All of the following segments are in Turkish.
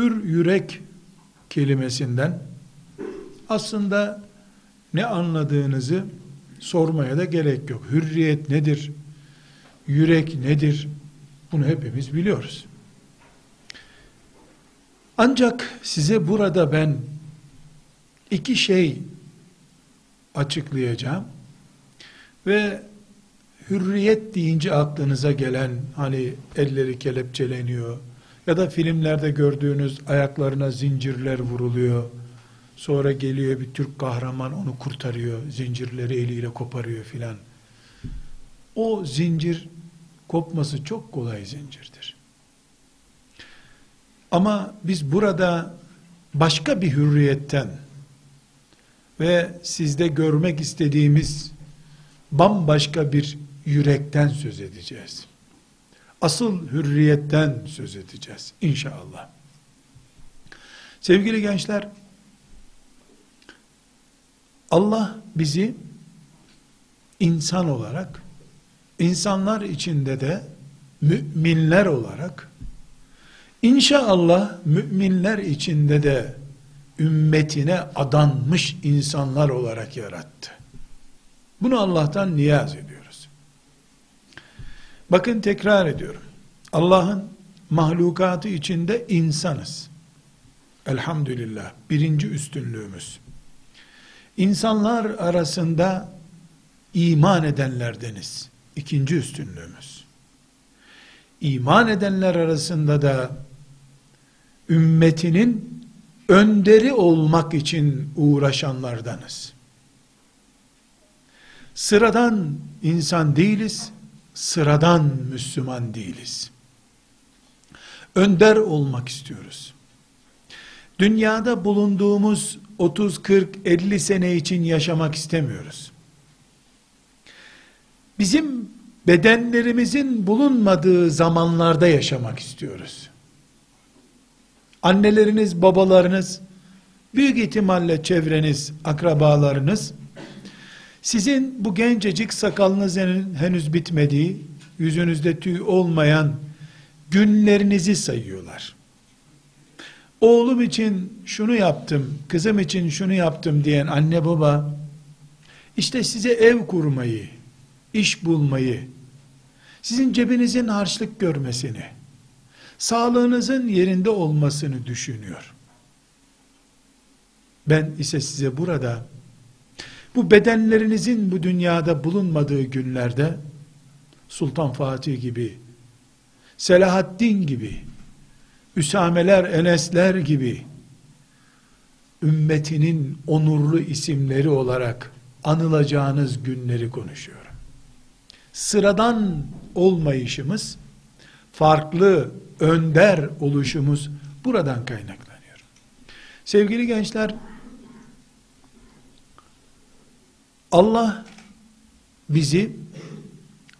hür yürek kelimesinden aslında ne anladığınızı sormaya da gerek yok. Hürriyet nedir? Yürek nedir? Bunu hepimiz biliyoruz. Ancak size burada ben iki şey açıklayacağım. Ve hürriyet deyince aklınıza gelen hani elleri kelepçeleniyor ya da filmlerde gördüğünüz ayaklarına zincirler vuruluyor. Sonra geliyor bir Türk kahraman onu kurtarıyor. Zincirleri eliyle koparıyor filan. O zincir kopması çok kolay zincirdir. Ama biz burada başka bir hürriyetten ve sizde görmek istediğimiz bambaşka bir yürekten söz edeceğiz. Asıl hürriyetten söz edeceğiz inşallah. Sevgili gençler, Allah bizi insan olarak, insanlar içinde de müminler olarak, inşallah müminler içinde de ümmetine adanmış insanlar olarak yarattı. Bunu Allah'tan niyaz ediyoruz. Bakın tekrar ediyorum. Allah'ın mahlukatı içinde insanız. Elhamdülillah. Birinci üstünlüğümüz. İnsanlar arasında iman edenlerdeniz. İkinci üstünlüğümüz. İman edenler arasında da ümmetinin önderi olmak için uğraşanlardanız. Sıradan insan değiliz, sıradan Müslüman değiliz. Önder olmak istiyoruz. Dünyada bulunduğumuz 30, 40, 50 sene için yaşamak istemiyoruz. Bizim bedenlerimizin bulunmadığı zamanlarda yaşamak istiyoruz. Anneleriniz, babalarınız, büyük ihtimalle çevreniz, akrabalarınız, sizin bu gencecik sakalınızın henüz bitmediği, yüzünüzde tüy olmayan günlerinizi sayıyorlar. Oğlum için şunu yaptım, kızım için şunu yaptım diyen anne baba, işte size ev kurmayı, iş bulmayı, sizin cebinizin harçlık görmesini, sağlığınızın yerinde olmasını düşünüyor. Ben ise size burada bu bedenlerinizin bu dünyada bulunmadığı günlerde Sultan Fatih gibi, Selahaddin gibi, Üsameler, Enesler gibi ümmetinin onurlu isimleri olarak anılacağınız günleri konuşuyorum. Sıradan olmayışımız, farklı, önder oluşumuz buradan kaynaklanıyor. Sevgili gençler, Allah bizi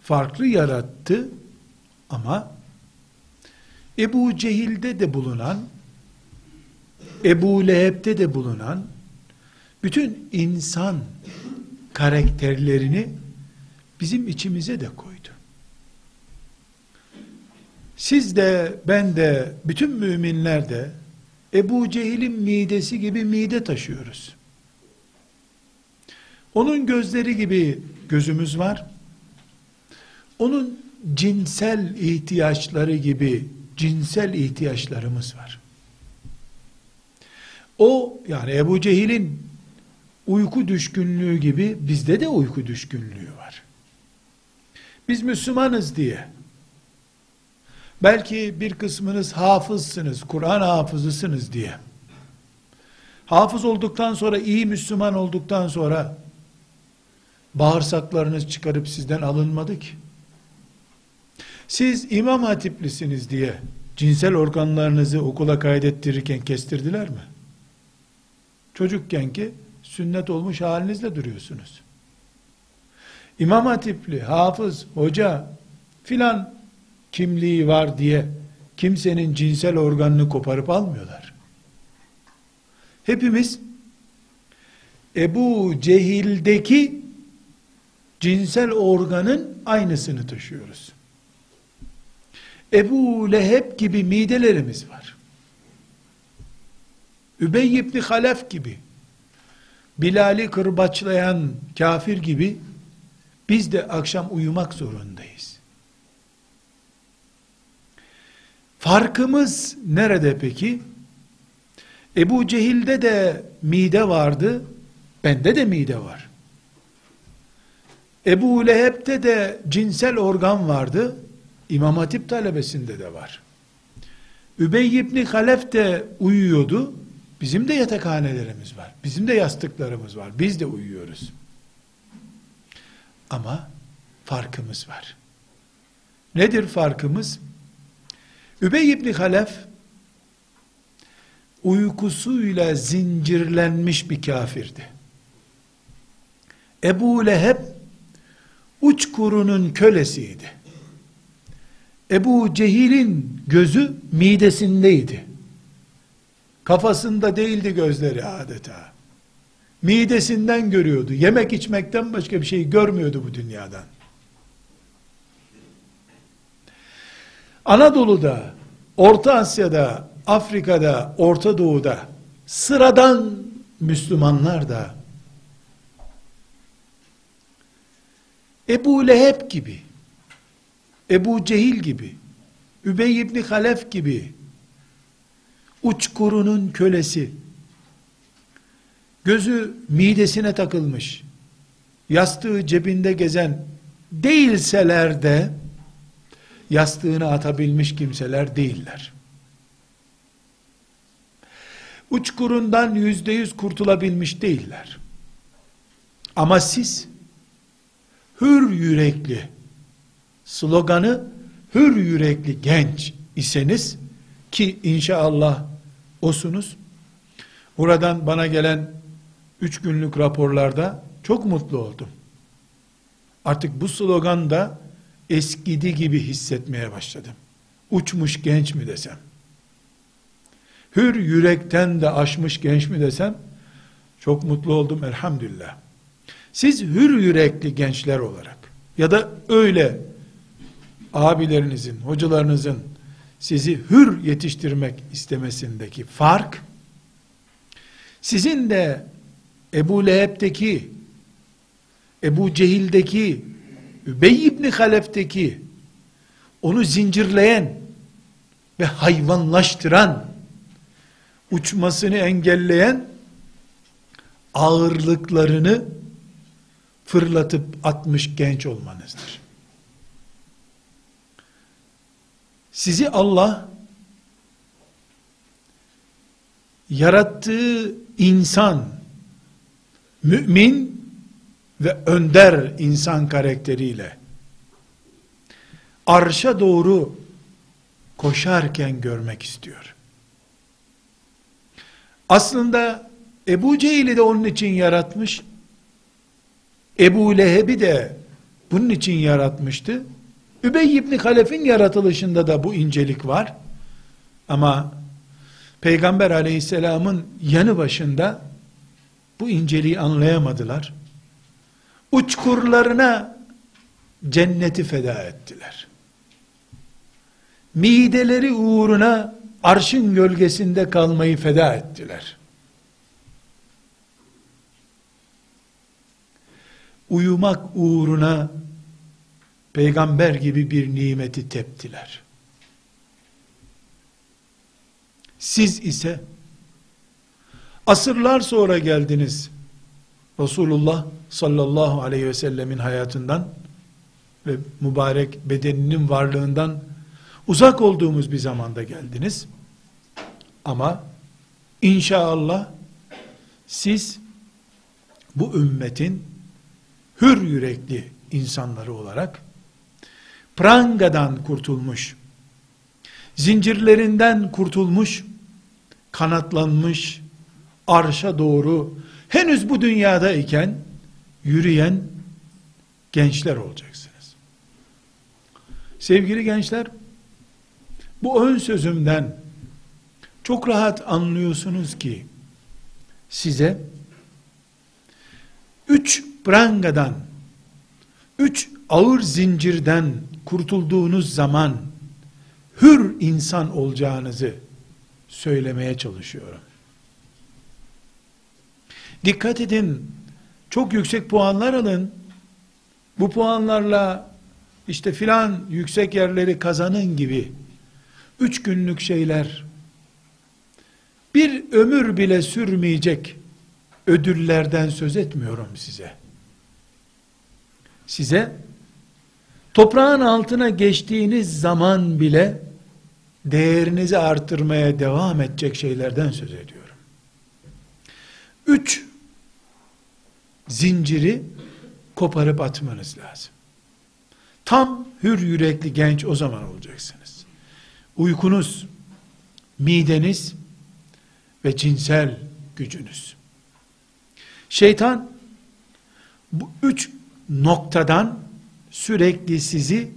farklı yarattı ama Ebu Cehil'de de bulunan Ebu Leheb'de de bulunan bütün insan karakterlerini bizim içimize de koydu. Siz de ben de bütün müminler de Ebu Cehil'in midesi gibi mide taşıyoruz. Onun gözleri gibi gözümüz var. Onun cinsel ihtiyaçları gibi cinsel ihtiyaçlarımız var. O yani Ebu Cehil'in uyku düşkünlüğü gibi bizde de uyku düşkünlüğü var. Biz Müslümanız diye belki bir kısmınız hafızsınız, Kur'an hafızısınız diye hafız olduktan sonra iyi Müslüman olduktan sonra bağırsaklarınız çıkarıp sizden alınmadı ki. Siz imam hatiplisiniz diye cinsel organlarınızı okula kaydettirirken kestirdiler mi? Çocukken ki sünnet olmuş halinizle duruyorsunuz. İmam hatipli, hafız, hoca filan kimliği var diye kimsenin cinsel organını koparıp almıyorlar. Hepimiz Ebu Cehil'deki cinsel organın aynısını taşıyoruz. Ebu Leheb gibi midelerimiz var. Übey ibn Halef gibi, Bilal'i kırbaçlayan kafir gibi, biz de akşam uyumak zorundayız. Farkımız nerede peki? Ebu Cehil'de de mide vardı, bende de mide var. Ebu Leheb'te de cinsel organ vardı, İmam Hatip talebesinde de var. Übey ibn Halef de uyuyordu, bizim de yatakhanelerimiz var, bizim de yastıklarımız var, biz de uyuyoruz. Ama farkımız var. Nedir farkımız? Übey ibn Halef, uykusuyla zincirlenmiş bir kafirdi. Ebu Leheb, uç kurunun kölesiydi. Ebu Cehil'in gözü midesindeydi. Kafasında değildi gözleri adeta. Midesinden görüyordu. Yemek içmekten başka bir şey görmüyordu bu dünyadan. Anadolu'da, Orta Asya'da, Afrika'da, Orta Doğu'da sıradan Müslümanlar da Ebu Leheb gibi, Ebu Cehil gibi, Übey ibn Halef gibi uçkurunun kölesi, gözü midesine takılmış, yastığı cebinde gezen değilseler de, yastığını atabilmiş kimseler değiller. Uçkurundan yüzde yüz kurtulabilmiş değiller. Ama siz, hür yürekli, sloganı hür yürekli genç iseniz, ki inşallah osunuz, buradan bana gelen üç günlük raporlarda çok mutlu oldum. Artık bu slogan da eskidi gibi hissetmeye başladım. Uçmuş genç mi desem? Hür yürekten de aşmış genç mi desem? Çok mutlu oldum elhamdülillah. Siz hür yürekli gençler olarak ya da öyle abilerinizin, hocalarınızın sizi hür yetiştirmek istemesindeki fark sizin de Ebu Leheb'teki Ebu Cehil'deki Übey ibn Halef'teki onu zincirleyen ve hayvanlaştıran uçmasını engelleyen ağırlıklarını fırlatıp atmış genç olmanızdır. Sizi Allah yarattığı insan mümin ve önder insan karakteriyle arşa doğru koşarken görmek istiyor. Aslında Ebu Cehil'i de onun için yaratmış. Ebu Leheb'i de bunun için yaratmıştı. Übey ibn Halef'in yaratılışında da bu incelik var. Ama Peygamber aleyhisselamın yanı başında bu inceliği anlayamadılar. Uçkurlarına cenneti feda ettiler. Mideleri uğruna arşın gölgesinde kalmayı feda ettiler. Uyumak uğruna peygamber gibi bir nimeti teptiler. Siz ise asırlar sonra geldiniz. Resulullah sallallahu aleyhi ve sellemin hayatından ve mübarek bedeninin varlığından uzak olduğumuz bir zamanda geldiniz. Ama inşallah siz bu ümmetin hür yürekli insanları olarak prangadan kurtulmuş, zincirlerinden kurtulmuş, kanatlanmış, arşa doğru henüz bu dünyada iken yürüyen gençler olacaksınız. Sevgili gençler, bu ön sözümden çok rahat anlıyorsunuz ki size üç prangadan, üç ağır zincirden kurtulduğunuz zaman hür insan olacağınızı söylemeye çalışıyorum. Dikkat edin, çok yüksek puanlar alın. Bu puanlarla işte filan yüksek yerleri kazanın gibi üç günlük şeyler bir ömür bile sürmeyecek ödüllerden söz etmiyorum size. Size toprağın altına geçtiğiniz zaman bile değerinizi artırmaya devam edecek şeylerden söz ediyorum. Üç zinciri koparıp atmanız lazım. Tam hür yürekli genç o zaman olacaksınız. Uykunuz, mideniz ve cinsel gücünüz. Şeytan bu üç noktadan sürekli sizi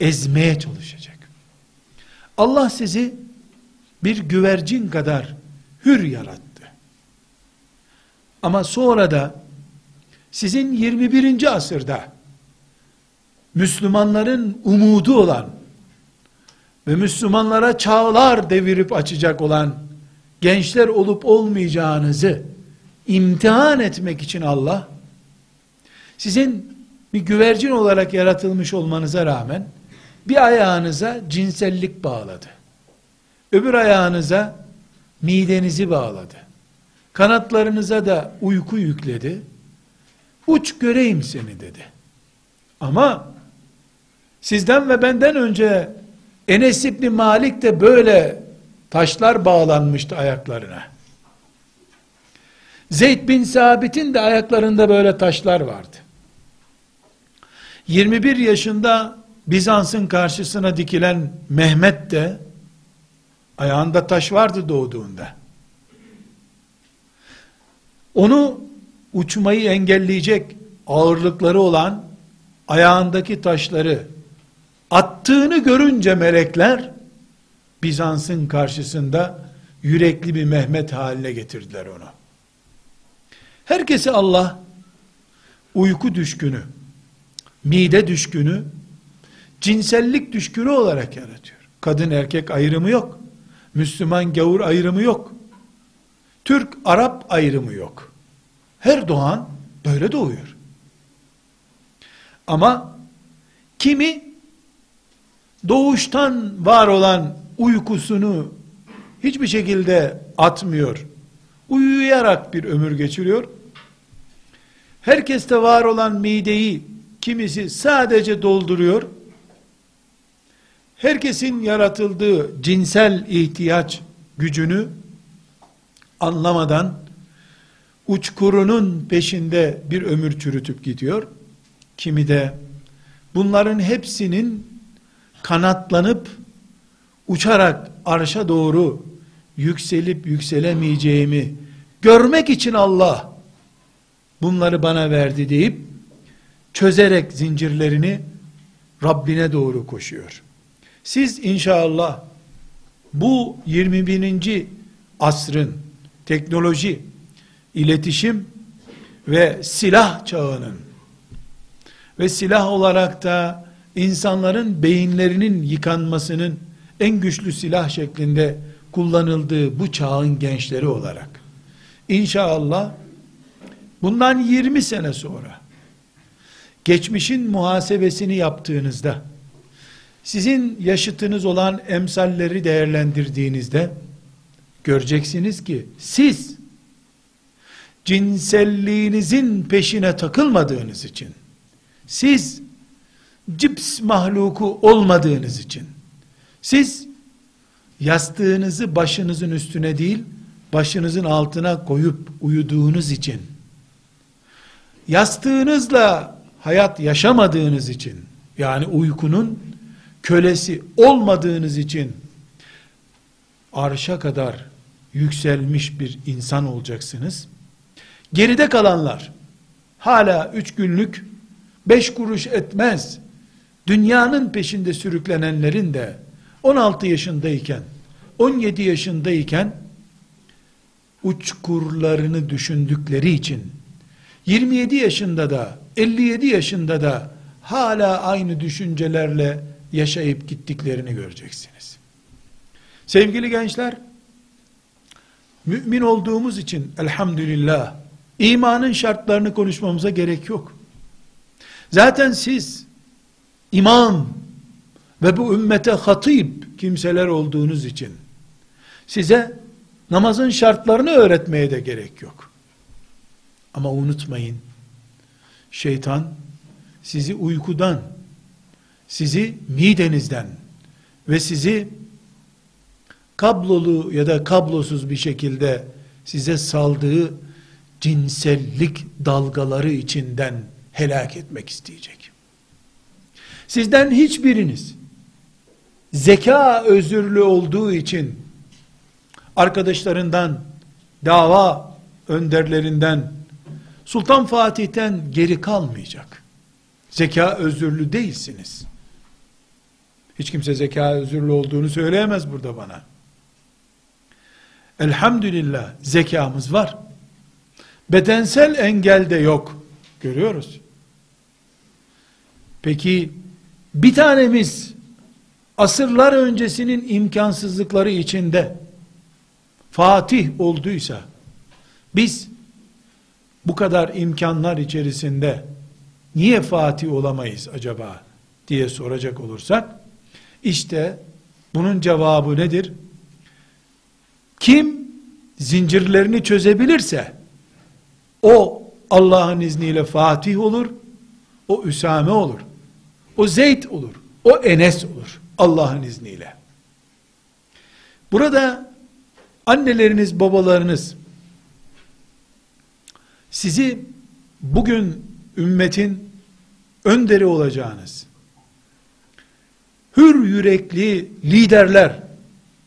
ezmeye çalışacak. Allah sizi bir güvercin kadar hür yarattı. Ama sonra da sizin 21. asırda Müslümanların umudu olan ve Müslümanlara çağlar devirip açacak olan gençler olup olmayacağınızı imtihan etmek için Allah sizin bir güvercin olarak yaratılmış olmanıza rağmen bir ayağınıza cinsellik bağladı. Öbür ayağınıza midenizi bağladı. Kanatlarınıza da uyku yükledi. Uç göreyim seni dedi. Ama sizden ve benden önce Enes İbni Malik de böyle taşlar bağlanmıştı ayaklarına. Zeyd bin Sabit'in de ayaklarında böyle taşlar vardı. 21 yaşında Bizans'ın karşısına dikilen Mehmet de ayağında taş vardı doğduğunda. Onu uçmayı engelleyecek ağırlıkları olan ayağındaki taşları attığını görünce melekler Bizans'ın karşısında yürekli bir Mehmet haline getirdiler onu. Herkesi Allah uyku düşkünü, mide düşkünü, cinsellik düşkünü olarak yaratıyor. Kadın erkek ayrımı yok. Müslüman gavur ayrımı yok. Türk Arap ayrımı yok. Her doğan böyle doğuyor. Ama kimi doğuştan var olan uykusunu hiçbir şekilde atmıyor. Uyuyarak bir ömür geçiriyor. Herkeste var olan mideyi kimisi sadece dolduruyor. Herkesin yaratıldığı cinsel ihtiyaç gücünü anlamadan uçkurunun peşinde bir ömür çürütüp gidiyor. Kimi de bunların hepsinin kanatlanıp uçarak arşa doğru yükselip yükselemeyeceğimi görmek için Allah bunları bana verdi deyip çözerek zincirlerini Rabbine doğru koşuyor. Siz inşallah bu 21. asrın teknoloji, iletişim ve silah çağının ve silah olarak da insanların beyinlerinin yıkanmasının en güçlü silah şeklinde kullanıldığı bu çağın gençleri olarak inşallah bundan 20 sene sonra geçmişin muhasebesini yaptığınızda sizin yaşıtınız olan emsalleri değerlendirdiğinizde göreceksiniz ki siz cinselliğinizin peşine takılmadığınız için siz cips mahluku olmadığınız için siz yastığınızı başınızın üstüne değil başınızın altına koyup uyuduğunuz için yastığınızla hayat yaşamadığınız için yani uykunun kölesi olmadığınız için arşa kadar yükselmiş bir insan olacaksınız. Geride kalanlar hala üç günlük beş kuruş etmez dünyanın peşinde sürüklenenlerin de 16 yaşındayken 17 yaşındayken uçkurlarını düşündükleri için 27 yaşında da 57 yaşında da hala aynı düşüncelerle yaşayıp gittiklerini göreceksiniz. Sevgili gençler, mümin olduğumuz için elhamdülillah İmanın şartlarını konuşmamıza gerek yok. Zaten siz imam ve bu ümmete hatip kimseler olduğunuz için size namazın şartlarını öğretmeye de gerek yok. Ama unutmayın, şeytan sizi uykudan, sizi midenizden ve sizi kablolu ya da kablosuz bir şekilde size saldığı cinsellik dalgaları içinden helak etmek isteyecek. Sizden hiçbiriniz zeka özürlü olduğu için arkadaşlarından, dava önderlerinden, Sultan Fatih'ten geri kalmayacak. Zeka özürlü değilsiniz. Hiç kimse zeka özürlü olduğunu söyleyemez burada bana. Elhamdülillah zekamız var. Bedensel engel de yok. Görüyoruz. Peki bir tanemiz asırlar öncesinin imkansızlıkları içinde Fatih olduysa biz bu kadar imkanlar içerisinde niye Fatih olamayız acaba diye soracak olursak işte bunun cevabı nedir? Kim zincirlerini çözebilirse o Allah'ın izniyle Fatih olur, o Üsame olur, o Zeyd olur, o Enes olur Allah'ın izniyle. Burada anneleriniz, babalarınız sizi bugün ümmetin önderi olacağınız, hür yürekli liderler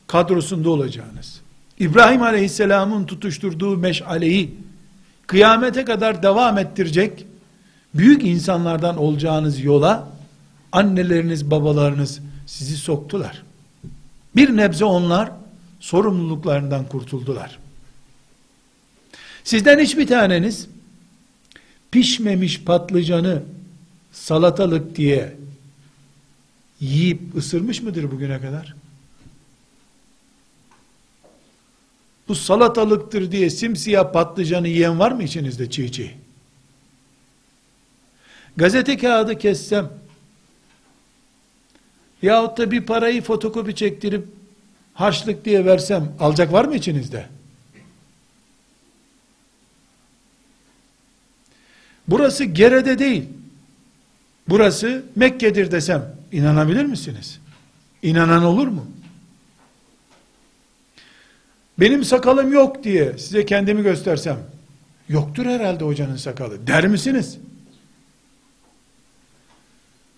kadrosunda olacağınız, İbrahim Aleyhisselam'ın tutuşturduğu meşaleyi kıyamete kadar devam ettirecek büyük insanlardan olacağınız yola anneleriniz, babalarınız sizi soktular. Bir nebze onlar sorumluluklarından kurtuldular. Sizden hiçbir taneniz pişmemiş patlıcanı salatalık diye yiyip ısırmış mıdır bugüne kadar? Bu salatalıktır diye simsiyah patlıcanı yiyen var mı içinizde çiğ çiğ? Gazete kağıdı kessem yahut da bir parayı fotokopi çektirip harçlık diye versem alacak var mı içinizde? Burası Gere'de değil. Burası Mekke'dir desem inanabilir misiniz? İnanan olur mu? Benim sakalım yok diye size kendimi göstersem yoktur herhalde hocanın sakalı der misiniz?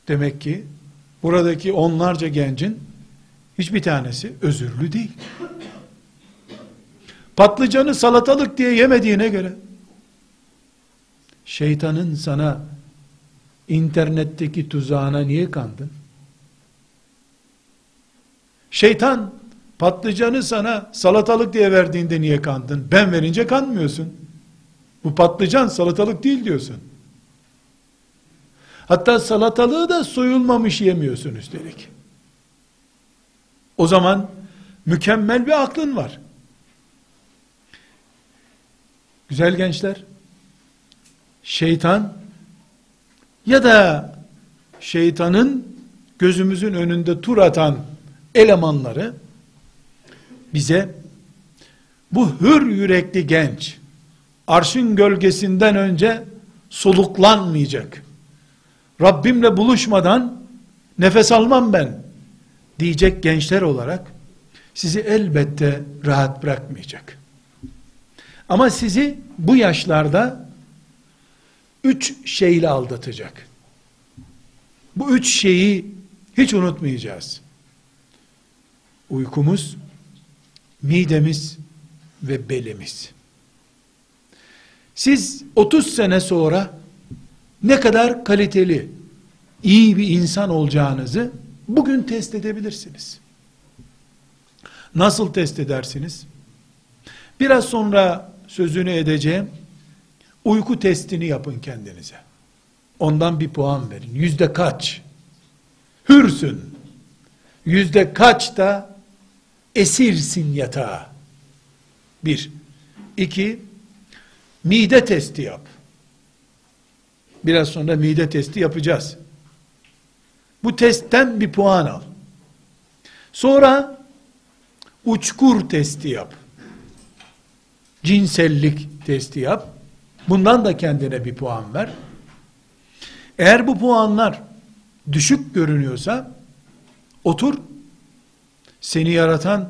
Demek ki buradaki onlarca gencin hiçbir tanesi özürlü değil. Patlıcanı salatalık diye yemediğine göre şeytanın sana internetteki tuzağına niye kandın? Şeytan patlıcanı sana salatalık diye verdiğinde niye kandın? Ben verince kanmıyorsun. Bu patlıcan salatalık değil diyorsun. Hatta salatalığı da soyulmamış yemiyorsun üstelik. O zaman mükemmel bir aklın var. Güzel gençler, şeytan ya da şeytanın gözümüzün önünde tur atan elemanları bize bu hür yürekli genç arşın gölgesinden önce soluklanmayacak. Rabbimle buluşmadan nefes almam ben diyecek gençler olarak sizi elbette rahat bırakmayacak. Ama sizi bu yaşlarda üç şeyle aldatacak. Bu üç şeyi hiç unutmayacağız. Uykumuz, midemiz ve belimiz. Siz 30 sene sonra ne kadar kaliteli, iyi bir insan olacağınızı bugün test edebilirsiniz. Nasıl test edersiniz? Biraz sonra sözünü edeceğim. Uyku testini yapın kendinize. Ondan bir puan verin. Yüzde kaç? Hürsün. Yüzde kaç da esirsin yatağa. Bir. İki, Mide testi yap. Biraz sonra mide testi yapacağız. Bu testten bir puan al. Sonra uçkur testi yap. Cinsellik testi yap. Bundan da kendine bir puan ver. Eğer bu puanlar düşük görünüyorsa otur seni yaratan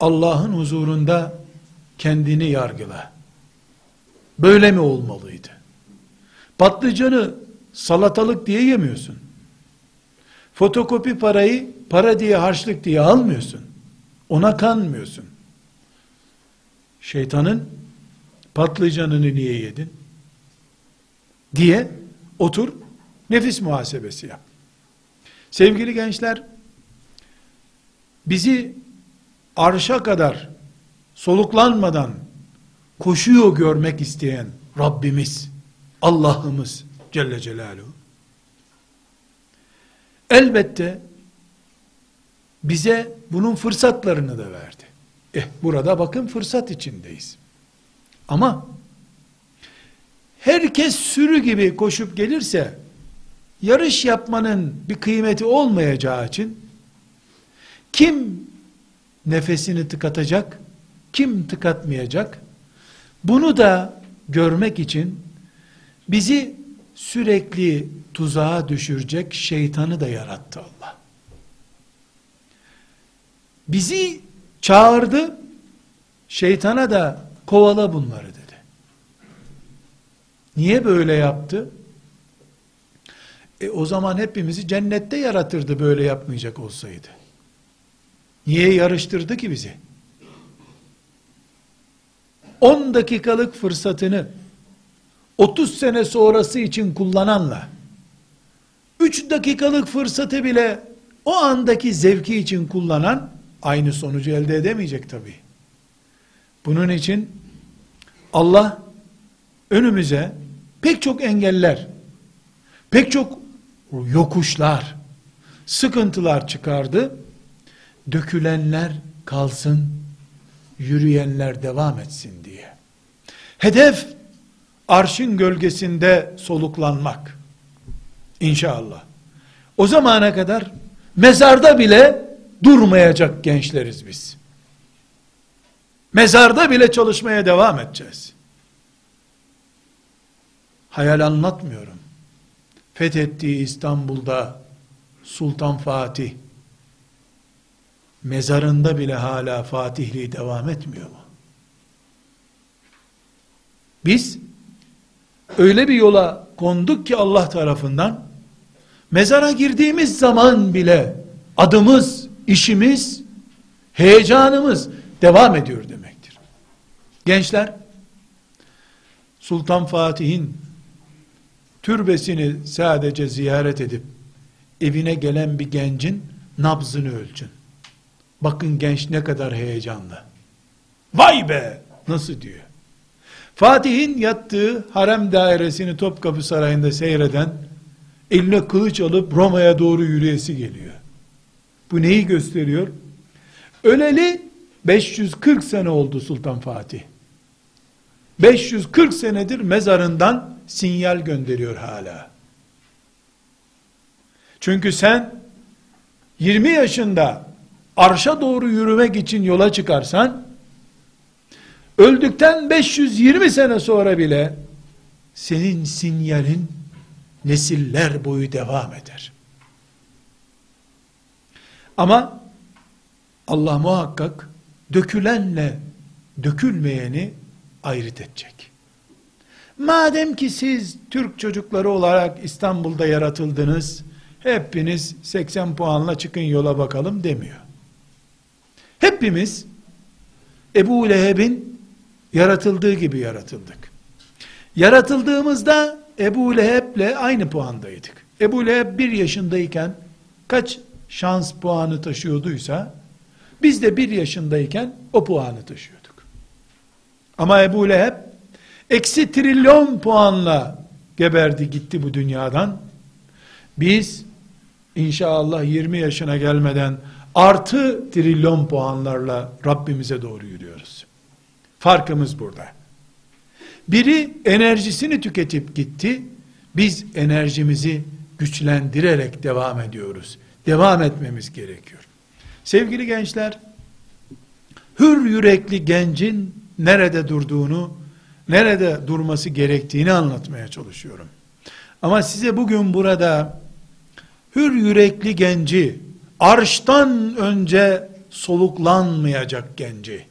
Allah'ın huzurunda kendini yargıla. Böyle mi olmalıydı? Patlıcanı salatalık diye yemiyorsun. Fotokopi parayı para diye harçlık diye almıyorsun. Ona kanmıyorsun. Şeytanın patlıcanını niye yedin? Diye otur nefis muhasebesi yap. Sevgili gençler, bizi arşa kadar soluklanmadan koşuyor görmek isteyen Rabbimiz, Allah'ımız Celle Celaluhu. Elbette bize bunun fırsatlarını da verdi. Eh burada bakın fırsat içindeyiz. Ama herkes sürü gibi koşup gelirse yarış yapmanın bir kıymeti olmayacağı için kim nefesini tıkatacak, kim tıkatmayacak? Bunu da görmek için bizi sürekli tuzağa düşürecek şeytanı da yarattı Allah. Bizi çağırdı, şeytana da kovala bunları dedi. Niye böyle yaptı? E o zaman hepimizi cennette yaratırdı böyle yapmayacak olsaydı. Niye yarıştırdı ki bizi? 10 dakikalık fırsatını 30 sene sonrası için kullananla 3 dakikalık fırsatı bile o andaki zevki için kullanan aynı sonucu elde edemeyecek tabi. Bunun için Allah önümüze pek çok engeller, pek çok yokuşlar, sıkıntılar çıkardı. Dökülenler kalsın, yürüyenler devam etsin diye. Hedef arşın gölgesinde soluklanmak. İnşallah. O zamana kadar mezarda bile durmayacak gençleriz biz. Mezarda bile çalışmaya devam edeceğiz. Hayal anlatmıyorum. Fethettiği İstanbul'da Sultan Fatih mezarında bile hala Fatihliği devam etmiyor mu? Biz öyle bir yola konduk ki Allah tarafından mezara girdiğimiz zaman bile adımız, işimiz, heyecanımız devam ediyor demektir. Gençler Sultan Fatih'in türbesini sadece ziyaret edip evine gelen bir gencin nabzını ölçün. Bakın genç ne kadar heyecanlı. Vay be! Nasıl diyor. Fatih'in yattığı harem dairesini Topkapı Sarayı'nda seyreden eline kılıç alıp Roma'ya doğru yürüyesi geliyor. Bu neyi gösteriyor? Öleli 540 sene oldu Sultan Fatih. 540 senedir mezarından sinyal gönderiyor hala. Çünkü sen 20 yaşında arşa doğru yürümek için yola çıkarsan öldükten 520 sene sonra bile senin sinyalin nesiller boyu devam eder. Ama Allah muhakkak dökülenle dökülmeyeni ayrıt edecek. Madem ki siz Türk çocukları olarak İstanbul'da yaratıldınız, hepiniz 80 puanla çıkın yola bakalım demiyor. Hepimiz Ebu Leheb'in yaratıldığı gibi yaratıldık. Yaratıldığımızda Ebu Leheb'le aynı puandaydık. Ebu Leheb bir yaşındayken kaç şans puanı taşıyorduysa biz de bir yaşındayken o puanı taşıyorduk. Ama Ebu Leheb eksi trilyon puanla geberdi gitti bu dünyadan. Biz inşallah 20 yaşına gelmeden artı trilyon puanlarla Rabbimize doğru yürüyoruz. Farkımız burada. Biri enerjisini tüketip gitti. Biz enerjimizi güçlendirerek devam ediyoruz. Devam etmemiz gerekiyor. Sevgili gençler, hür yürekli gencin nerede durduğunu, nerede durması gerektiğini anlatmaya çalışıyorum. Ama size bugün burada hür yürekli genci, arştan önce soluklanmayacak genci,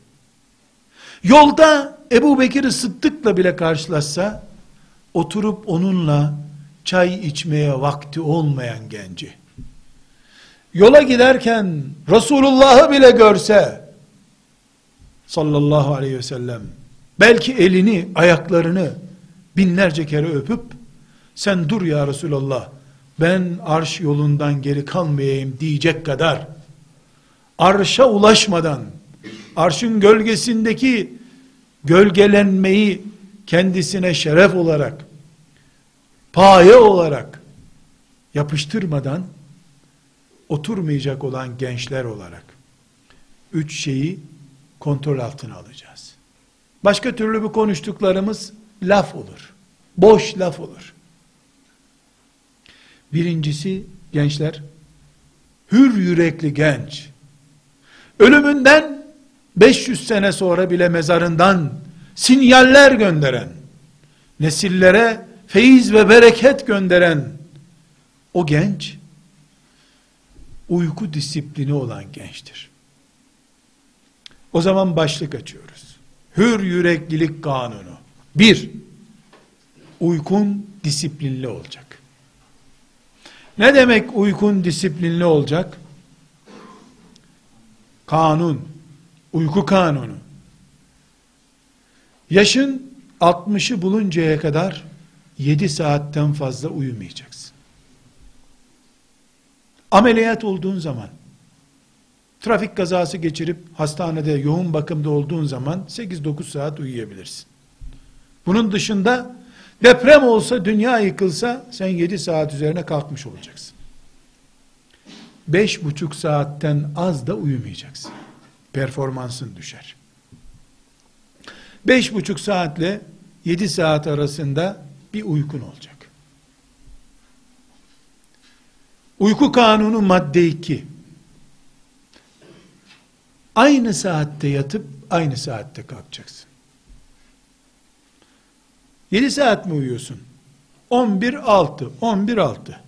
yolda Ebu Bekir Sıddık'la bile karşılaşsa, oturup onunla çay içmeye vakti olmayan genci, yola giderken Resulullah'ı bile görse, sallallahu aleyhi ve sellem, belki elini, ayaklarını binlerce kere öpüp, sen dur ya Resulallah, ben arş yolundan geri kalmayayım diyecek kadar, arşa ulaşmadan, arşın gölgesindeki gölgelenmeyi kendisine şeref olarak, paye olarak yapıştırmadan, oturmayacak olan gençler olarak, üç şeyi kontrol altına alacağız. Başka türlü bu konuştuklarımız laf olur. Boş laf olur. Birincisi gençler, hür yürekli genç, ölümünden 500 sene sonra bile mezarından sinyaller gönderen, nesillere feyiz ve bereket gönderen o genç, uyku disiplini olan gençtir. O zaman başlık açıyoruz. Hür yüreklilik kanunu. Bir, uykun disiplinli olacak. Ne demek uykun disiplinli olacak? Kanun, uyku kanunu. Yaşın 60'ı buluncaya kadar 7 saatten fazla uyumayacaksın. Ameliyat olduğun zaman, trafik kazası geçirip hastanede yoğun bakımda olduğun zaman 8-9 saat uyuyabilirsin. Bunun dışında deprem olsa, dünya yıkılsa sen 7 saat üzerine kalkmış olacaksın. 5,5 saatten az da uyumayacaksın. Performansın düşer. 5,5 saatle 7 saat arasında bir uykun olacak. Uyku kanunu madde 2. Aynı saatte yatıp aynı saatte kalkacaksın. 7 saat mi uyuyorsun? 11 6, 11 6.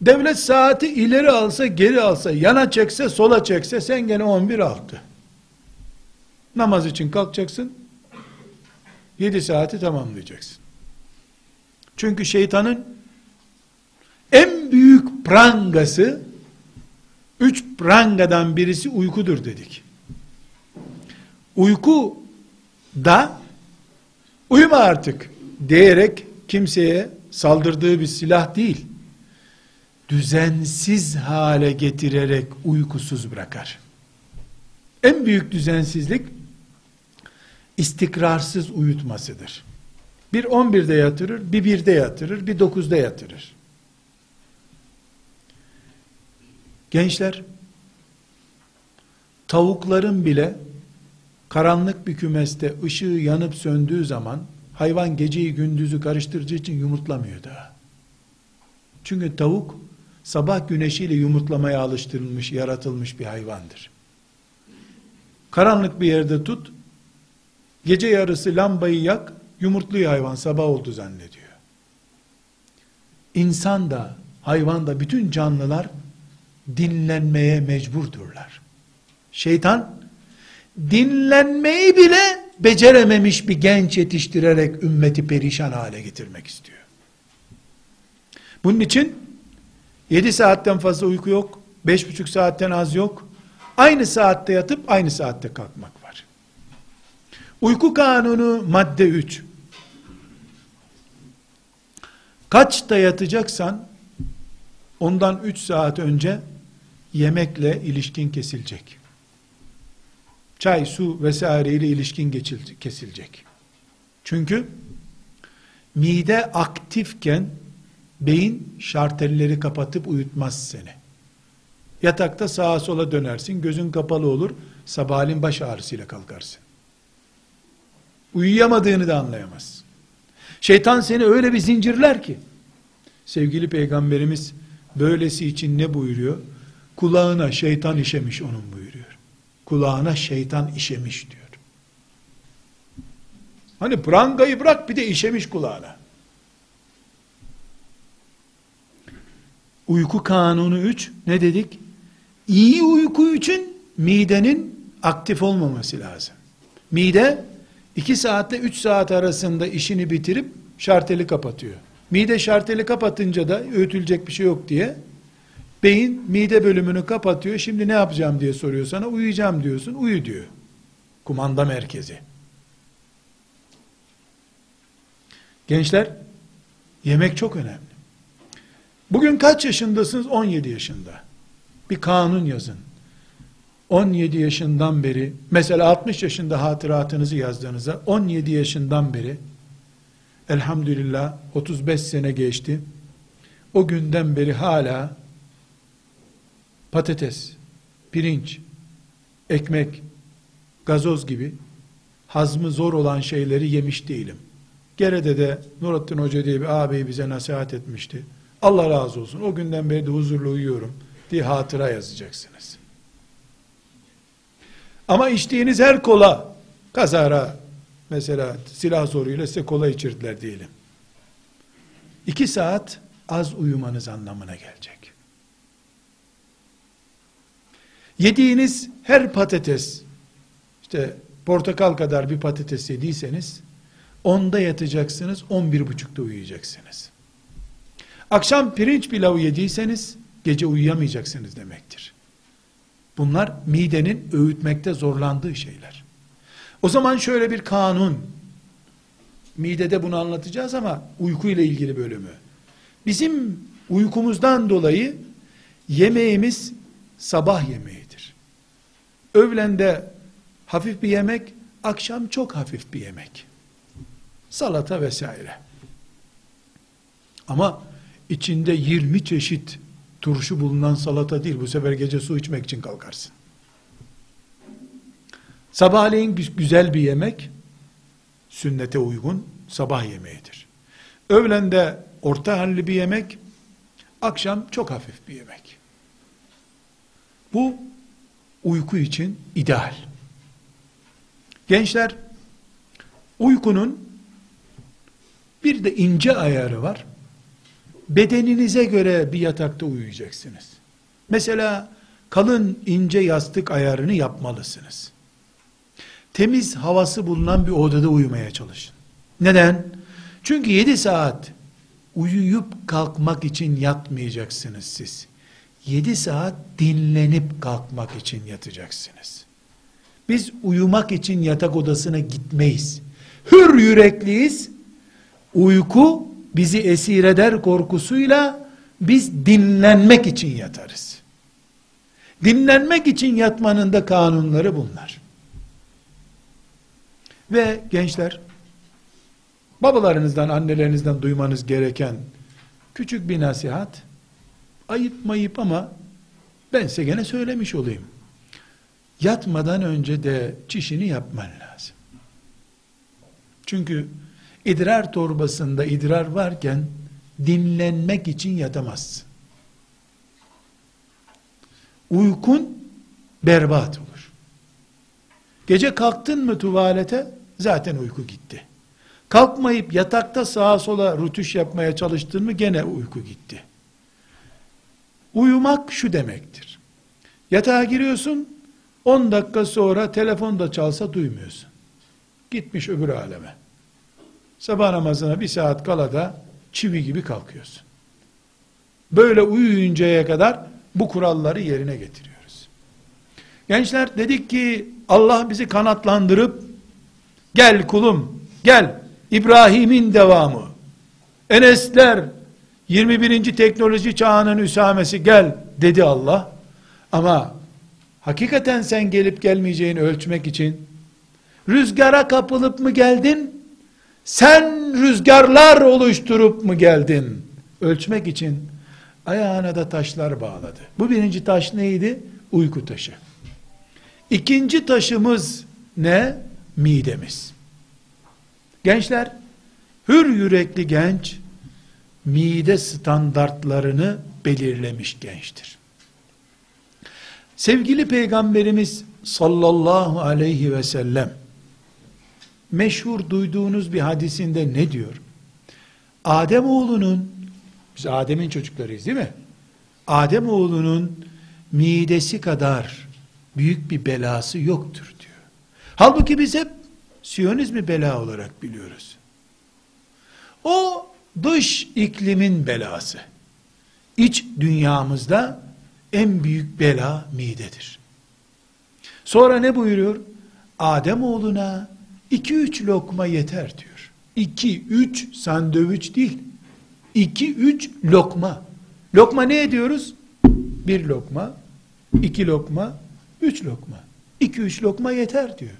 Devlet saati ileri alsa, geri alsa, yana çekse, sola çekse sen gene 11 6. Namaz için kalkacaksın. 7 saati tamamlayacaksın. Çünkü şeytanın en büyük prangası üç prangadan birisi uykudur dedik. Uyku da uyuma artık diyerek kimseye saldırdığı bir silah değil. Düzensiz hale getirerek uykusuz bırakar. En büyük düzensizlik istikrarsız uyutmasıdır. Bir 11'de yatırır, bir 1'de yatırır, bir 9'da yatırır. Gençler, tavukların bile karanlık bir kümeste ışığı yanıp söndüğü zaman hayvan geceyi gündüzü karıştırıcı için yumurtlamıyor daha. Çünkü tavuk sabah güneşiyle yumurtlamaya alıştırılmış, yaratılmış bir hayvandır. Karanlık bir yerde tut, gece yarısı lambayı yak, yumurtluyor hayvan sabah oldu zannediyor. İnsan da, hayvan da, bütün canlılar dinlenmeye mecburdurlar. Şeytan dinlenmeyi bile becerememiş bir genç yetiştirerek ümmeti perişan hale getirmek istiyor. Bunun için 7 saatten fazla uyku yok, 5,5 saatten az yok. Aynı saatte yatıp aynı saatte kalkmak var. Uyku kanunu madde 3. Kaçta yatacaksan ondan 3 saat önce yemekle ilişkin kesilecek. Çay, su vesaire ile ilişkin kesilecek. Çünkü mide aktifken beyin şartelleri kapatıp uyutmaz seni. Yatakta sağa sola dönersin, gözün kapalı olur, sabahleyin baş ağrısıyla kalkarsın. Uyuyamadığını da anlayamazsın. Şeytan seni öyle bir zincirler ki, sevgili peygamberimiz böylesi için ne buyuruyor? Kulağına şeytan işemiş onun buyuruyor. Kulağına şeytan işemiş diyor. Hani prangayı bırak bir de işemiş kulağına. Uyku kanunu 3 ne dedik? İyi uyku için midenin aktif olmaması lazım. Mide 2 saatte 3 saat arasında işini bitirip şarteli kapatıyor. Mide şarteli kapatınca da öğütülecek bir şey yok diye beyin mide bölümünü kapatıyor. Şimdi ne yapacağım diye soruyor sana. Uyuyacağım diyorsun. Uyu diyor. Kumanda merkezi. Gençler, yemek çok önemli. Bugün kaç yaşındasınız? 17 yaşında. Bir kanun yazın. 17 yaşından beri, mesela 60 yaşında hatıratınızı yazdığınızda, 17 yaşından beri, elhamdülillah 35 sene geçti, o günden beri hala patates, pirinç, ekmek, gazoz gibi hazmı zor olan şeyleri yemiş değilim. Gere'de de Nurattin Hoca diye bir ağabey bize nasihat etmişti. Allah razı olsun. O günden beri de huzurlu uyuyorum diye hatıra yazacaksınız. Ama içtiğiniz her kola kazara mesela silah zoruyla size kola içirdiler diyelim. İki saat az uyumanız anlamına gelecek. Yediğiniz her patates işte portakal kadar bir patates yediyseniz onda yatacaksınız, on bir buçukta uyuyacaksınız. Akşam pirinç pilavı yediyseniz, gece uyuyamayacaksınız demektir. Bunlar midenin öğütmekte zorlandığı şeyler. O zaman şöyle bir kanun, midede bunu anlatacağız ama uyku ile ilgili bölümü. Bizim uykumuzdan dolayı yemeğimiz sabah yemeğidir. Öğlende hafif bir yemek, akşam çok hafif bir yemek salata vesaire. Ama içinde 20 çeşit turşu bulunan salata değil. Bu sefer gece su içmek için kalkarsın. Sabahleyin güzel bir yemek, sünnete uygun sabah yemeğidir. Öğlende orta halli bir yemek, akşam çok hafif bir yemek. Bu uyku için ideal. Gençler, uykunun bir de ince ayarı var. Bedeninize göre bir yatakta uyuyacaksınız. Mesela kalın ince yastık ayarını yapmalısınız. Temiz havası bulunan bir odada uyumaya çalışın. Neden? Çünkü 7 saat uyuyup kalkmak için yatmayacaksınız siz. 7 saat dinlenip kalkmak için yatacaksınız. Biz uyumak için yatak odasına gitmeyiz. Hür yürekliyiz uyku bizi esir eder korkusuyla biz dinlenmek için yatarız. Dinlenmek için yatmanın da kanunları bunlar. Ve gençler, babalarınızdan, annelerinizden duymanız gereken küçük bir nasihat, ayıp mayıp ama ben size gene söylemiş olayım. Yatmadan önce de çişini yapman lazım. Çünkü idrar torbasında idrar varken dinlenmek için yatamazsın. Uykun berbat olur. Gece kalktın mı tuvalete zaten uyku gitti. Kalkmayıp yatakta sağa sola rütüş yapmaya çalıştın mı gene uyku gitti. Uyumak şu demektir. Yatağa giriyorsun 10 dakika sonra telefon da çalsa duymuyorsun. Gitmiş öbür aleme. Sabah namazına bir saat kala da çivi gibi kalkıyorsun. Böyle uyuyuncaya kadar bu kuralları yerine getiriyoruz. Gençler dedik ki Allah bizi kanatlandırıp gel kulum gel İbrahim'in devamı Enesler 21. teknoloji çağının üsamesi gel dedi Allah ama hakikaten sen gelip gelmeyeceğini ölçmek için rüzgara kapılıp mı geldin sen rüzgarlar oluşturup mu geldin? Ölçmek için ayağına da taşlar bağladı. Bu birinci taş neydi? Uyku taşı. İkinci taşımız ne? Midemiz. Gençler, hür yürekli genç, mide standartlarını belirlemiş gençtir. Sevgili Peygamberimiz sallallahu aleyhi ve sellem, meşhur duyduğunuz bir hadisinde ne diyor? Adem oğlunun, biz Adem'in çocuklarıyız değil mi? Adem oğlunun midesi kadar büyük bir belası yoktur diyor. Halbuki biz hep Siyonizmi bela olarak biliyoruz. O dış iklimin belası. İç dünyamızda en büyük bela midedir. Sonra ne buyuruyor? Adem oğluna iki üç lokma yeter diyor. İki üç sandviç değil. İki üç lokma. Lokma ne ediyoruz? Bir lokma, iki lokma, üç lokma. İki üç lokma yeter diyor.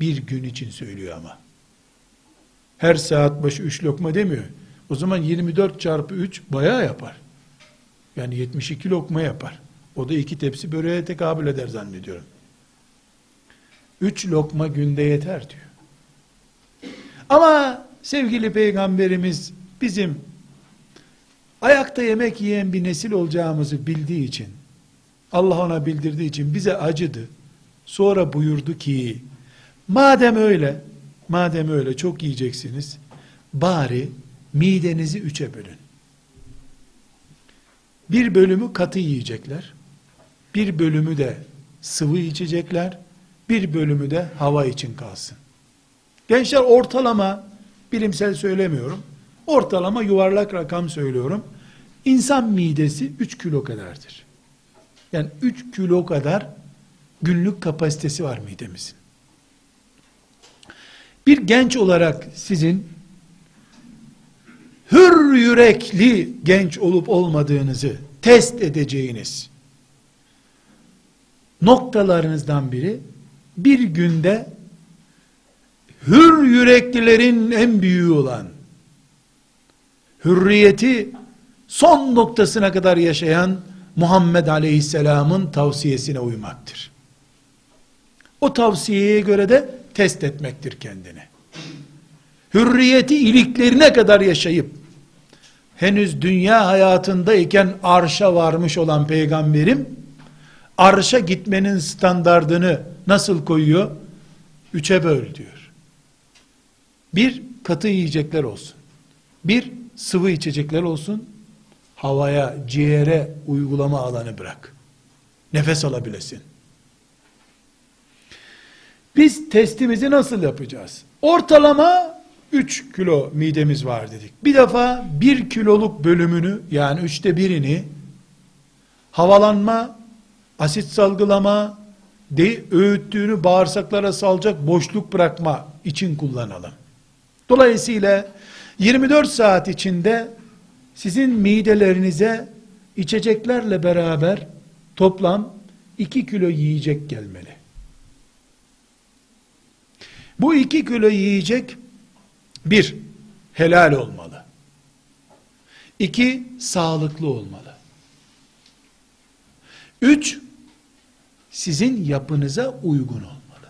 Bir gün için söylüyor ama. Her saat başı üç lokma demiyor. O zaman 24 çarpı 3 bayağı yapar. Yani 72 lokma yapar. O da iki tepsi böreğe tekabül eder zannediyorum. Üç lokma günde yeter diyor. Ama sevgili peygamberimiz bizim ayakta yemek yiyen bir nesil olacağımızı bildiği için, Allah ona bildirdiği için bize acıdı. Sonra buyurdu ki, madem öyle, madem öyle çok yiyeceksiniz, bari midenizi üçe bölün. Bir bölümü katı yiyecekler, bir bölümü de sıvı içecekler, bir bölümü de hava için kalsın. Gençler ortalama, bilimsel söylemiyorum, ortalama yuvarlak rakam söylüyorum. İnsan midesi 3 kilo kadardır. Yani 3 kilo kadar günlük kapasitesi var midemizin. Bir genç olarak sizin hür yürekli genç olup olmadığınızı test edeceğiniz noktalarınızdan biri bir günde hür yüreklilerin en büyüğü olan hürriyeti son noktasına kadar yaşayan Muhammed Aleyhisselam'ın tavsiyesine uymaktır. O tavsiyeye göre de test etmektir kendini. Hürriyeti iliklerine kadar yaşayıp henüz dünya hayatındayken arşa varmış olan peygamberim arşa gitmenin standardını nasıl koyuyor? Üçe böl diyor. Bir, katı yiyecekler olsun. Bir, sıvı içecekler olsun. Havaya, ciğere uygulama alanı bırak. Nefes alabilesin. Biz testimizi nasıl yapacağız? Ortalama 3 kilo midemiz var dedik. Bir defa 1 kiloluk bölümünü yani üçte birini havalanma, asit salgılama, de, öğüttüğünü bağırsaklara salacak boşluk bırakma için kullanalım. Dolayısıyla 24 saat içinde sizin midelerinize içeceklerle beraber toplam 2 kilo yiyecek gelmeli. Bu 2 kilo yiyecek bir, helal olmalı. İki, sağlıklı olmalı. Üç, sizin yapınıza uygun olmalı.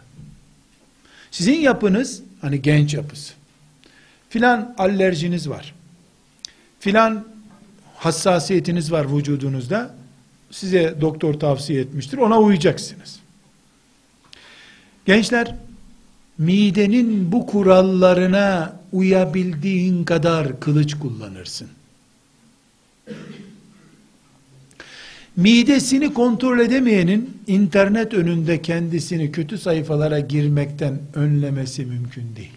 Sizin yapınız, hani genç yapısı, filan alerjiniz var, filan hassasiyetiniz var vücudunuzda, size doktor tavsiye etmiştir, ona uyacaksınız. Gençler, midenin bu kurallarına uyabildiğin kadar kılıç kullanırsın. Midesini kontrol edemeyenin internet önünde kendisini kötü sayfalara girmekten önlemesi mümkün değil.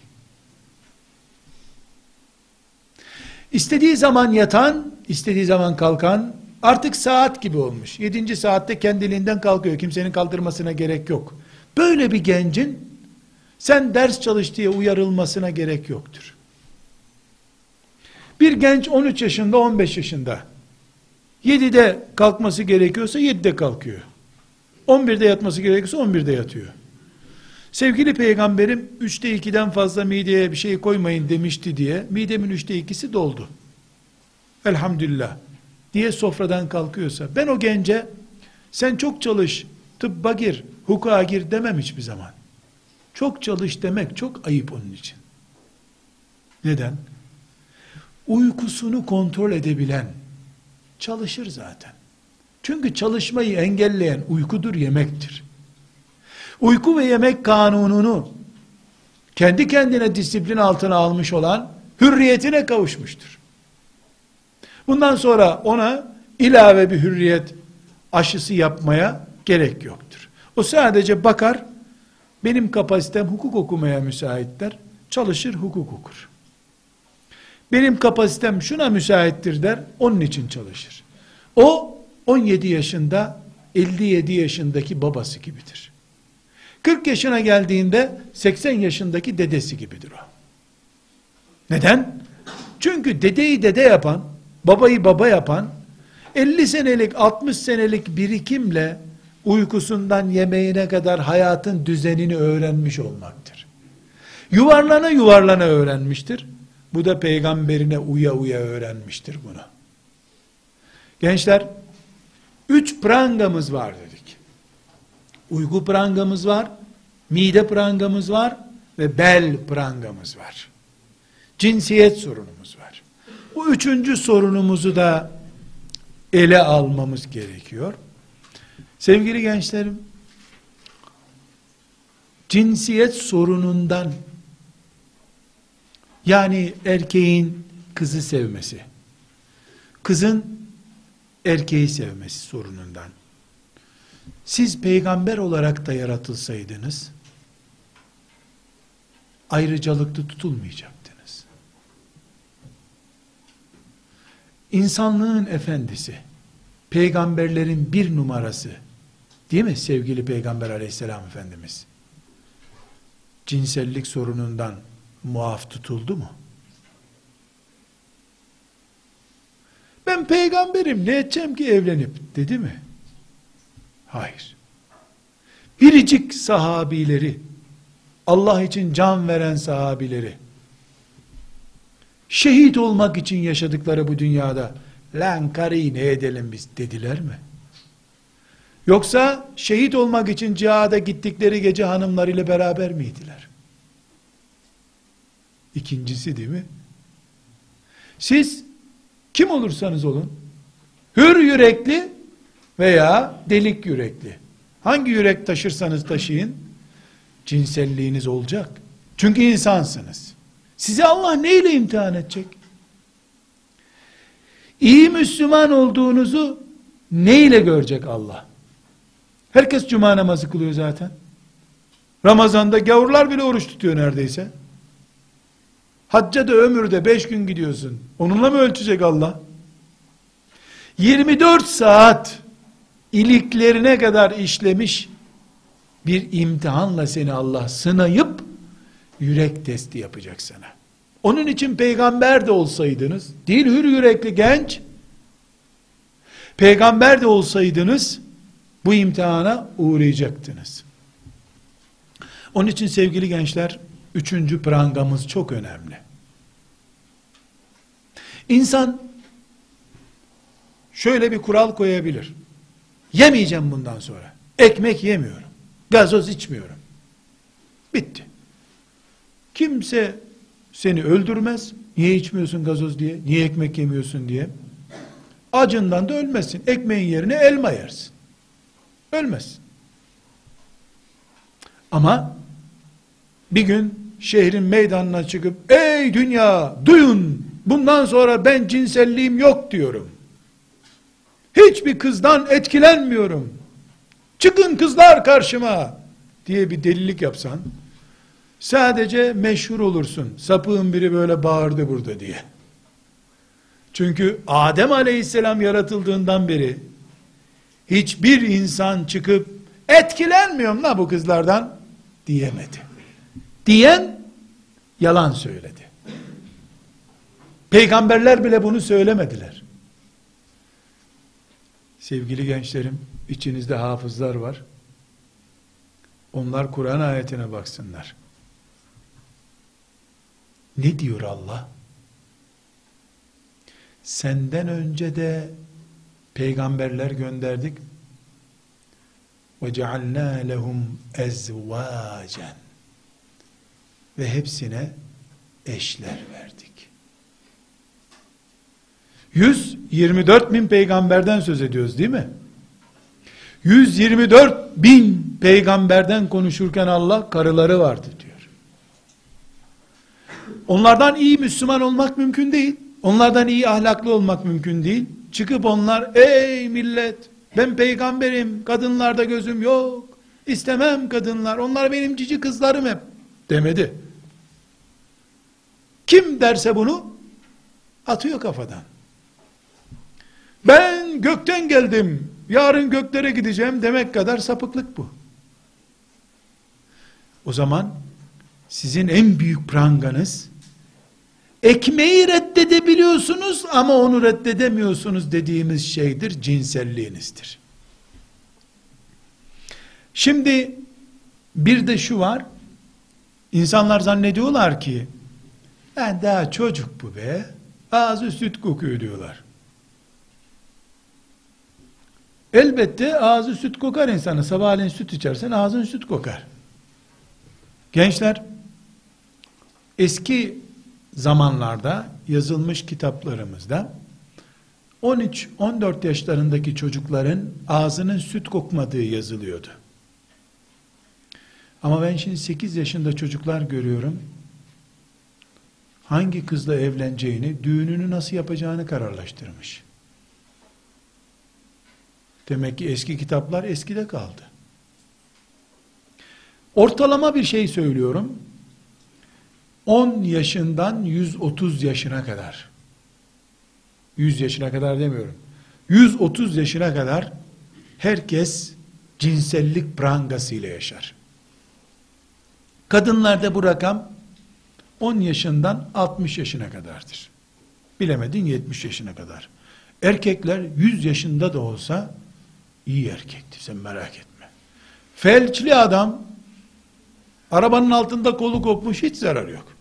İstediği zaman yatan, istediği zaman kalkan artık saat gibi olmuş. Yedinci saatte kendiliğinden kalkıyor. Kimsenin kaldırmasına gerek yok. Böyle bir gencin sen ders çalış diye uyarılmasına gerek yoktur. Bir genç 13 yaşında 15 yaşında 7'de kalkması gerekiyorsa 7'de kalkıyor. 11'de yatması gerekiyorsa 11'de yatıyor. Sevgili peygamberim 3'te 2'den fazla mideye bir şey koymayın demişti diye midemin 3'te 2'si doldu. Elhamdülillah diye sofradan kalkıyorsa ben o gence sen çok çalış tıbba gir hukuka gir demem hiçbir zaman. Çok çalış demek çok ayıp onun için. Neden? Uykusunu kontrol edebilen çalışır zaten. Çünkü çalışmayı engelleyen uykudur, yemektir. Uyku ve yemek kanununu kendi kendine disiplin altına almış olan hürriyetine kavuşmuştur. Bundan sonra ona ilave bir hürriyet aşısı yapmaya gerek yoktur. O sadece bakar, benim kapasitem hukuk okumaya müsaitler, çalışır hukuk okur. Benim kapasitem şuna müsaittir der, onun için çalışır. O 17 yaşında 57 yaşındaki babası gibidir. 40 yaşına geldiğinde 80 yaşındaki dedesi gibidir o. Neden? Çünkü dedeyi dede yapan, babayı baba yapan, 50 senelik, 60 senelik birikimle uykusundan yemeğine kadar hayatın düzenini öğrenmiş olmaktır. Yuvarlana yuvarlana öğrenmiştir. Bu da peygamberine uya uya öğrenmiştir bunu. Gençler, üç prangamız var dedik. Uyku prangamız var, mide prangamız var ve bel prangamız var. Cinsiyet sorunumuz var. Bu üçüncü sorunumuzu da ele almamız gerekiyor. Sevgili gençlerim, cinsiyet sorunundan yani erkeğin kızı sevmesi, kızın erkeği sevmesi sorunundan. Siz peygamber olarak da yaratılsaydınız, ayrıcalıklı tutulmayacaktınız. İnsanlığın efendisi, peygamberlerin bir numarası, değil mi sevgili peygamber aleyhisselam efendimiz? Cinsellik sorunundan muaf tutuldu mu? Ben peygamberim ne edeceğim ki evlenip dedi mi? Hayır. Biricik sahabileri, Allah için can veren sahabileri, şehit olmak için yaşadıkları bu dünyada, lan karıyı ne edelim biz dediler mi? Yoksa şehit olmak için cihada gittikleri gece hanımlarıyla beraber miydiler? İkincisi değil mi? Siz kim olursanız olun, hür yürekli veya delik yürekli, hangi yürek taşırsanız taşıyın, cinselliğiniz olacak. Çünkü insansınız. Sizi Allah neyle imtihan edecek? İyi Müslüman olduğunuzu neyle görecek Allah? Herkes cuma namazı kılıyor zaten. Ramazanda gavurlar bile oruç tutuyor neredeyse. Hacca da ömürde beş gün gidiyorsun. Onunla mı ölçecek Allah? 24 saat iliklerine kadar işlemiş bir imtihanla seni Allah sınayıp yürek testi yapacak sana. Onun için peygamber de olsaydınız, değil hür yürekli genç, peygamber de olsaydınız, bu imtihana uğrayacaktınız. Onun için sevgili gençler, üçüncü prangamız çok önemli. İnsan, şöyle bir kural koyabilir. Yemeyeceğim bundan sonra. Ekmek yemiyorum. Gazoz içmiyorum. Bitti. Kimse seni öldürmez. Niye içmiyorsun gazoz diye? Niye ekmek yemiyorsun diye? Acından da ölmezsin. Ekmeğin yerine elma yersin. Ölmezsin. Ama bir gün şehrin meydanına çıkıp ey dünya duyun bundan sonra ben cinselliğim yok diyorum. Hiçbir kızdan etkilenmiyorum. Çıkın kızlar karşıma diye bir delilik yapsan sadece meşhur olursun. Sapığın biri böyle bağırdı burada diye. Çünkü Adem aleyhisselam yaratıldığından beri hiçbir insan çıkıp etkilenmiyorum la bu kızlardan diyemedi. Diyen yalan söyledi. Peygamberler bile bunu söylemediler. Sevgili gençlerim, içinizde hafızlar var. Onlar Kur'an ayetine baksınlar. Ne diyor Allah? Senden önce de peygamberler gönderdik. Ve cealna lehum ezvacen. Ve hepsine eşler verdik. 124 bin peygamberden söz ediyoruz değil mi? 124 bin peygamberden konuşurken Allah karıları vardı diyor. Onlardan iyi Müslüman olmak mümkün değil. Onlardan iyi ahlaklı olmak mümkün değil. Çıkıp onlar ey millet ben peygamberim kadınlarda gözüm yok. İstemem kadınlar onlar benim cici kızlarım hep demedi. Kim derse bunu atıyor kafadan. Ben gökten geldim. Yarın göklere gideceğim demek kadar sapıklık bu. O zaman sizin en büyük pranganız ekmeği reddedebiliyorsunuz ama onu reddedemiyorsunuz dediğimiz şeydir cinselliğinizdir. Şimdi bir de şu var. İnsanlar zannediyorlar ki ben daha çocuk bu be. Ağzı süt kokuyor diyorlar. Elbette ağzı süt kokar insanı. Sabahleyin süt içersen ağzın süt kokar. Gençler, eski zamanlarda yazılmış kitaplarımızda 13-14 yaşlarındaki çocukların ağzının süt kokmadığı yazılıyordu. Ama ben şimdi 8 yaşında çocuklar görüyorum. Hangi kızla evleneceğini, düğününü nasıl yapacağını kararlaştırmış. Demek ki eski kitaplar eskide kaldı. Ortalama bir şey söylüyorum. 10 yaşından 130 yaşına kadar 100 yaşına kadar demiyorum. 130 yaşına kadar herkes cinsellik prangası ile yaşar. Kadınlarda bu rakam 10 yaşından 60 yaşına kadardır. Bilemedin 70 yaşına kadar. Erkekler 100 yaşında da olsa iyi erkektir sen merak etme. Felçli adam arabanın altında kolu kopmuş hiç zarar yok.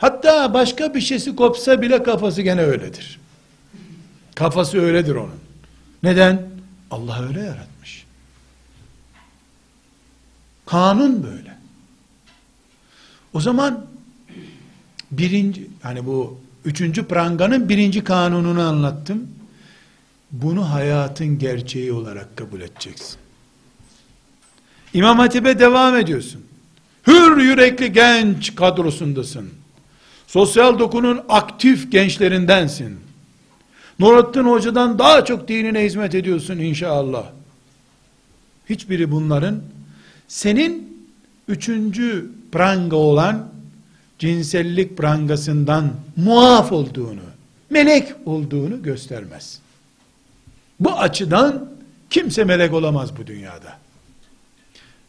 Hatta başka bir şeysi kopsa bile kafası gene öyledir. Kafası öyledir onun. Neden? Allah öyle yaratmış. Kanun böyle. O zaman birinci, hani bu üçüncü pranganın birinci kanununu anlattım. Bunu hayatın gerçeği olarak kabul edeceksin. İmam Hatip'e devam ediyorsun. Hür yürekli genç kadrosundasın. Sosyal dokunun aktif gençlerindensin. Nurattin Hoca'dan daha çok dinine hizmet ediyorsun inşallah. Hiçbiri bunların senin üçüncü pranga olan cinsellik prangasından muaf olduğunu, melek olduğunu göstermez. Bu açıdan kimse melek olamaz bu dünyada.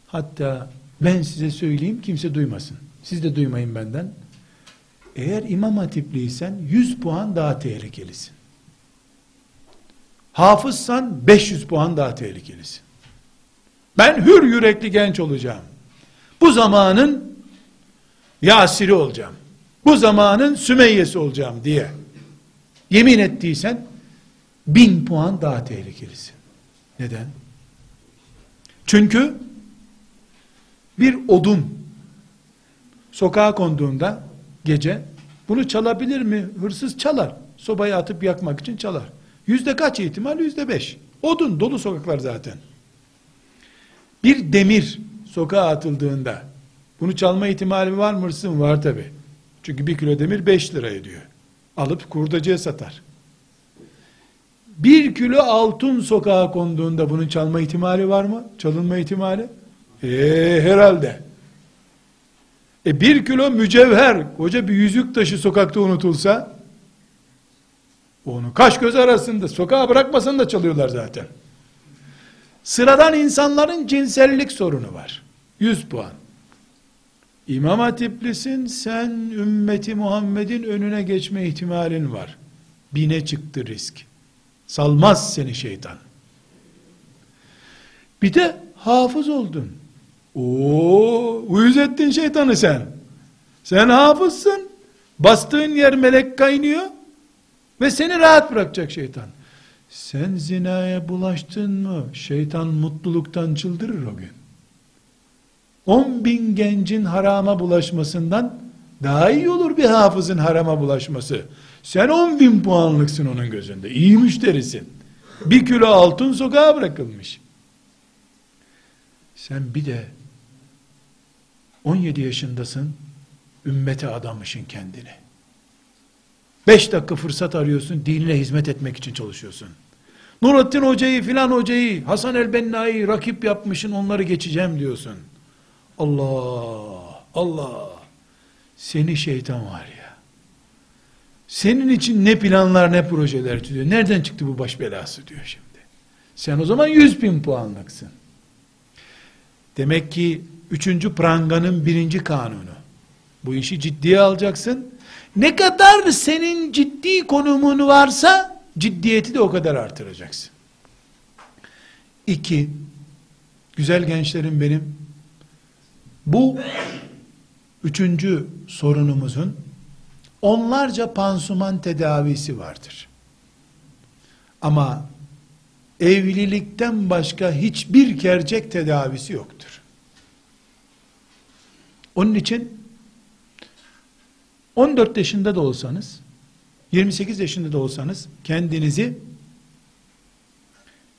Hatta ben size söyleyeyim kimse duymasın. Siz de duymayın benden. Eğer imam hatipliysen 100 puan daha tehlikelisin. Hafızsan 500 puan daha tehlikelisin. Ben hür yürekli genç olacağım. Bu zamanın Yasir'i olacağım. Bu zamanın Sümeyye'si olacağım diye yemin ettiysen bin puan daha tehlikelisin. Neden? Çünkü bir odun sokağa konduğunda gece bunu çalabilir mi? Hırsız çalar. Sobayı atıp yakmak için çalar. Yüzde kaç ihtimal? Yüzde beş. Odun dolu sokaklar zaten. Bir demir sokağa atıldığında bunu çalma ihtimali var mı hırsızın? Var tabi. Çünkü bir kilo demir beş lira ediyor. Alıp kurdacıya satar. Bir kilo altın sokağa konduğunda bunun çalma ihtimali var mı? Çalınma ihtimali? Eee herhalde. E bir kilo mücevher, koca bir yüzük taşı sokakta unutulsa, onu kaş göz arasında, sokağa bırakmasan da çalıyorlar zaten. Sıradan insanların cinsellik sorunu var. 100 puan. İmam hatiplisin, sen ümmeti Muhammed'in önüne geçme ihtimalin var. Bine çıktı risk. Salmaz seni şeytan. Bir de hafız oldun. Oo, uyuz ettin şeytanı sen. Sen hafızsın. Bastığın yer melek kaynıyor ve seni rahat bırakacak şeytan. Sen zinaya bulaştın mı? Şeytan mutluluktan çıldırır o gün. On bin gencin harama bulaşmasından Daha iyi olur bir hafızın harama bulaşması. Sen 10 bin puanlıksın onun gözünde. İyi müşterisin. Bir kilo altın sokağa bırakılmış. Sen bir de 17 yaşındasın, ümmete adamışın kendini. 5 dakika fırsat arıyorsun, dinine hizmet etmek için çalışıyorsun. Nurattin Hoca'yı filan hocayı, Hasan el-Benna'yı rakip yapmışın, onları geçeceğim diyorsun. Allah, Allah, seni şeytan var ya. Senin için ne planlar ne projeler tutuyor. Nereden çıktı bu baş belası diyor şimdi. Sen o zaman 100 bin puanlıksın. Demek ki üçüncü pranganın birinci kanunu. Bu işi ciddiye alacaksın. Ne kadar senin ciddi konumun varsa ciddiyeti de o kadar artıracaksın. İki, güzel gençlerim benim, bu üçüncü sorunumuzun onlarca pansuman tedavisi vardır. Ama evlilikten başka hiçbir gerçek tedavisi yoktur. Onun için 14 yaşında da olsanız, 28 yaşında da olsanız kendinizi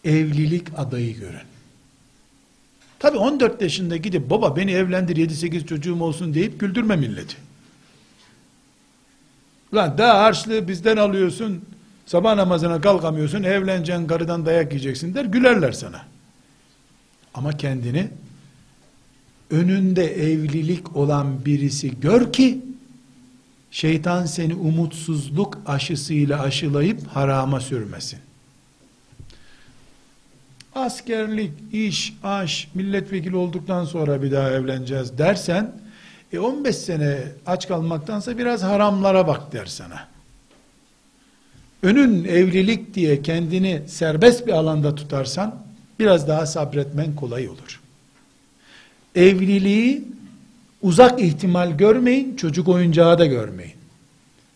evlilik adayı görün. Tabi 14 yaşında gidip baba beni evlendir 7-8 çocuğum olsun deyip güldürme milleti. Lan daha harçlığı bizden alıyorsun, sabah namazına kalkamıyorsun, evleneceksin karıdan dayak yiyeceksin der, gülerler sana. Ama kendini önünde evlilik olan birisi gör ki, şeytan seni umutsuzluk aşısıyla aşılayıp harama sürmesin. Askerlik, iş, aş, milletvekili olduktan sonra bir daha evleneceğiz dersen, e 15 sene aç kalmaktansa biraz haramlara bak der sana. Önün evlilik diye kendini serbest bir alanda tutarsan, biraz daha sabretmen kolay olur. Evliliği uzak ihtimal görmeyin, çocuk oyuncağı da görmeyin.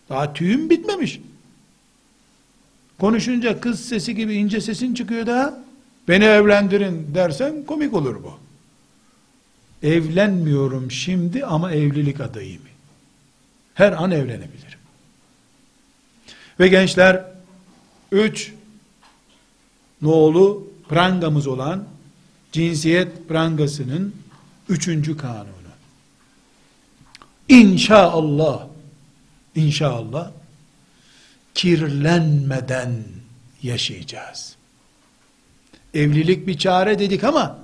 Daha tüyüm bitmemiş. Konuşunca kız sesi gibi ince sesin çıkıyor da beni evlendirin dersen komik olur bu. Evlenmiyorum şimdi ama evlilik adayım. Her an evlenebilirim. Ve gençler üç nolu prangamız olan cinsiyet prangasının üçüncü kanunu. İnşallah İnşallah kirlenmeden yaşayacağız. Evlilik bir çare dedik ama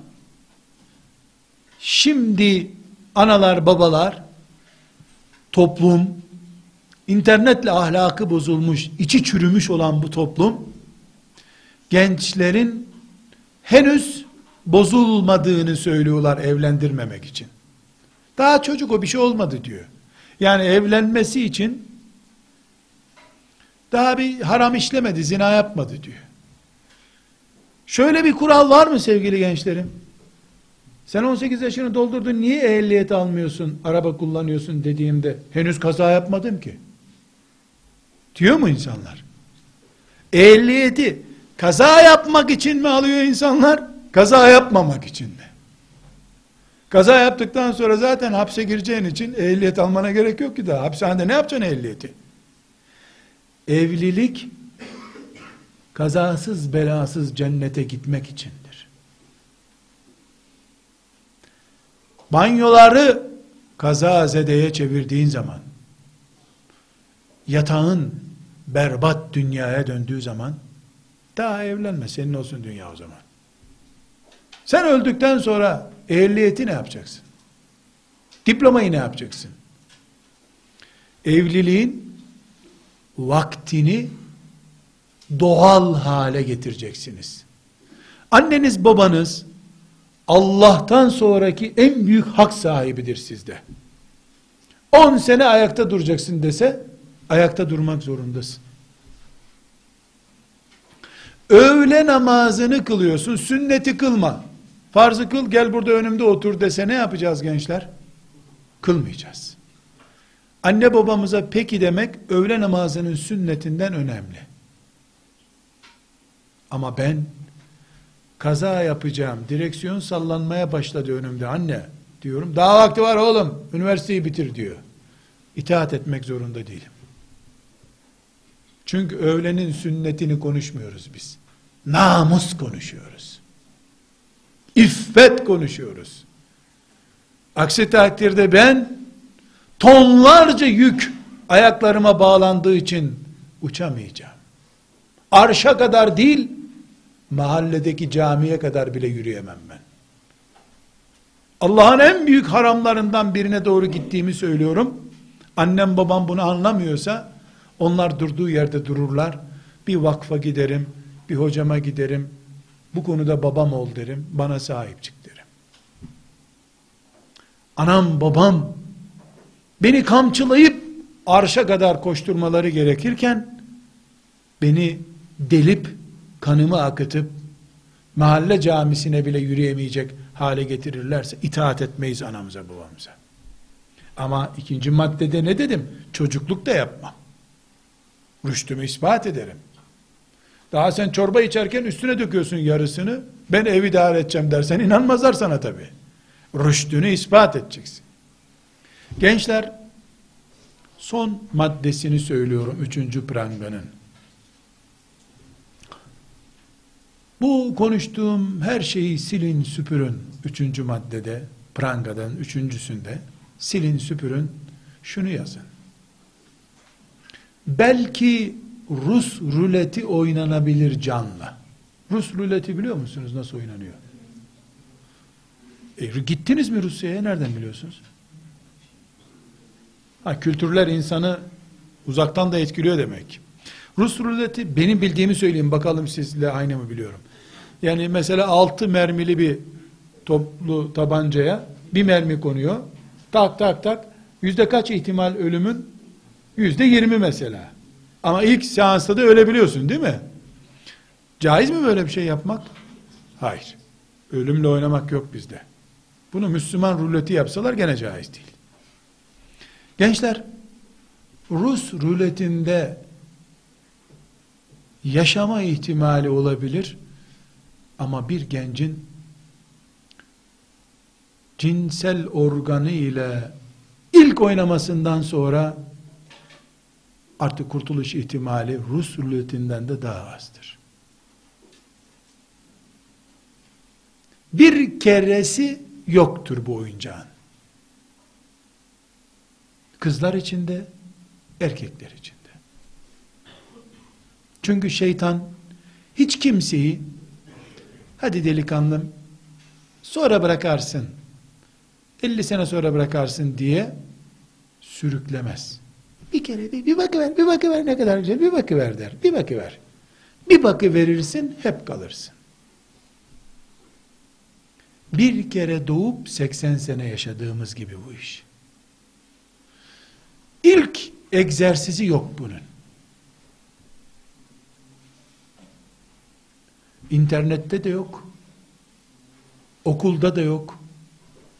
şimdi analar babalar toplum internetle ahlakı bozulmuş, içi çürümüş olan bu toplum gençlerin henüz bozulmadığını söylüyorlar evlendirmemek için. Daha çocuk o bir şey olmadı diyor. Yani evlenmesi için daha bir haram işlemedi, zina yapmadı diyor. Şöyle bir kural var mı sevgili gençlerim? Sen 18 yaşını doldurdun niye ehliyet almıyorsun, araba kullanıyorsun dediğimde henüz kaza yapmadım ki. Diyor mu insanlar? Ehliyeti kaza yapmak için mi alıyor insanlar? Kaza yapmamak için mi? Kaza yaptıktan sonra zaten hapse gireceğin için ehliyet almana gerek yok ki daha. Hapishanede ne yapacaksın ehliyeti? Evlilik kazasız belasız cennete gitmek içindir. Banyoları kaza zedeye çevirdiğin zaman yatağın berbat dünyaya döndüğü zaman daha evlenme senin olsun dünya o zaman. Sen öldükten sonra ehliyeti ne yapacaksın? Diplomayı ne yapacaksın? Evliliğin vaktini doğal hale getireceksiniz. Anneniz babanız Allah'tan sonraki en büyük hak sahibidir sizde. 10 sene ayakta duracaksın dese ayakta durmak zorundasın. Öğle namazını kılıyorsun, sünneti kılma. Farzı kıl gel burada önümde otur dese ne yapacağız gençler? Kılmayacağız. Anne babamıza peki demek öğle namazının sünnetinden önemli. Ama ben kaza yapacağım, direksiyon sallanmaya başladı önümde anne diyorum. Daha vakti var oğlum, üniversiteyi bitir diyor. itaat etmek zorunda değilim. Çünkü öğlenin sünnetini konuşmuyoruz biz. Namus konuşuyoruz. İffet konuşuyoruz. Aksi takdirde ben tonlarca yük ayaklarıma bağlandığı için uçamayacağım. Arşa kadar değil, mahalledeki camiye kadar bile yürüyemem ben. Allah'ın en büyük haramlarından birine doğru gittiğimi söylüyorum. Annem babam bunu anlamıyorsa, onlar durduğu yerde dururlar. Bir vakfa giderim, bir hocama giderim, bu konuda babam ol derim, bana sahip çık derim. Anam babam, beni kamçılayıp, arşa kadar koşturmaları gerekirken, beni delip, kanımı akıtıp, mahalle camisine bile yürüyemeyecek hale getirirlerse, itaat etmeyiz anamıza babamıza. Ama ikinci maddede ne dedim? Çocukluk da yapmam. Rüştümü ispat ederim. Daha sen çorba içerken üstüne döküyorsun yarısını. Ben evi idare edeceğim dersen inanmazlar sana tabi. Rüştünü ispat edeceksin. Gençler son maddesini söylüyorum üçüncü pranganın. Bu konuştuğum her şeyi silin süpürün üçüncü maddede prangadan üçüncüsünde silin süpürün şunu yazın. Belki Rus ruleti oynanabilir canla. Rus ruleti biliyor musunuz nasıl oynanıyor? E, gittiniz mi Rusya'ya nereden biliyorsunuz? Ha, kültürler insanı uzaktan da etkiliyor demek. Rus ruleti benim bildiğimi söyleyeyim bakalım sizle aynı mı biliyorum. Yani mesela altı mermili bir toplu tabancaya bir mermi konuyor. Tak tak tak. Yüzde kaç ihtimal ölümün? Yüzde yirmi mesela. Ama ilk seansta da ölebiliyorsun değil mi? Caiz mi böyle bir şey yapmak? Hayır. Ölümle oynamak yok bizde. Bunu Müslüman ruleti yapsalar gene caiz değil. Gençler, Rus ruletinde yaşama ihtimali olabilir ama bir gencin cinsel organı ile ilk oynamasından sonra artık kurtuluş ihtimali Rus ruletinden de daha azdır. Bir keresi yoktur bu oyuncağın. Kızlar içinde, erkekler içinde. Çünkü şeytan hiç kimseyi hadi delikanlım sonra bırakarsın 50 sene sonra bırakarsın diye sürüklemez. Bir kere bir, bir bakıver, bir bakıver ne kadar güzel, bir bakıver der, bir bakıver. Bir bakı verirsin, hep kalırsın. Bir kere doğup 80 sene yaşadığımız gibi bu iş. İlk egzersizi yok bunun. İnternette de yok. Okulda da yok.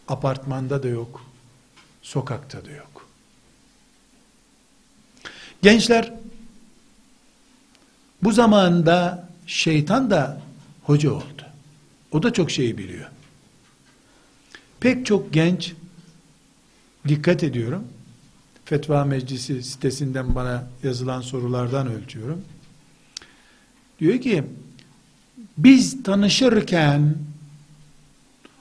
Apartmanda da yok. Sokakta da yok. Gençler bu zamanda şeytan da hoca oldu. O da çok şey biliyor. Pek çok genç dikkat ediyorum. Fetva Meclisi sitesinden bana yazılan sorulardan ölçüyorum. Diyor ki biz tanışırken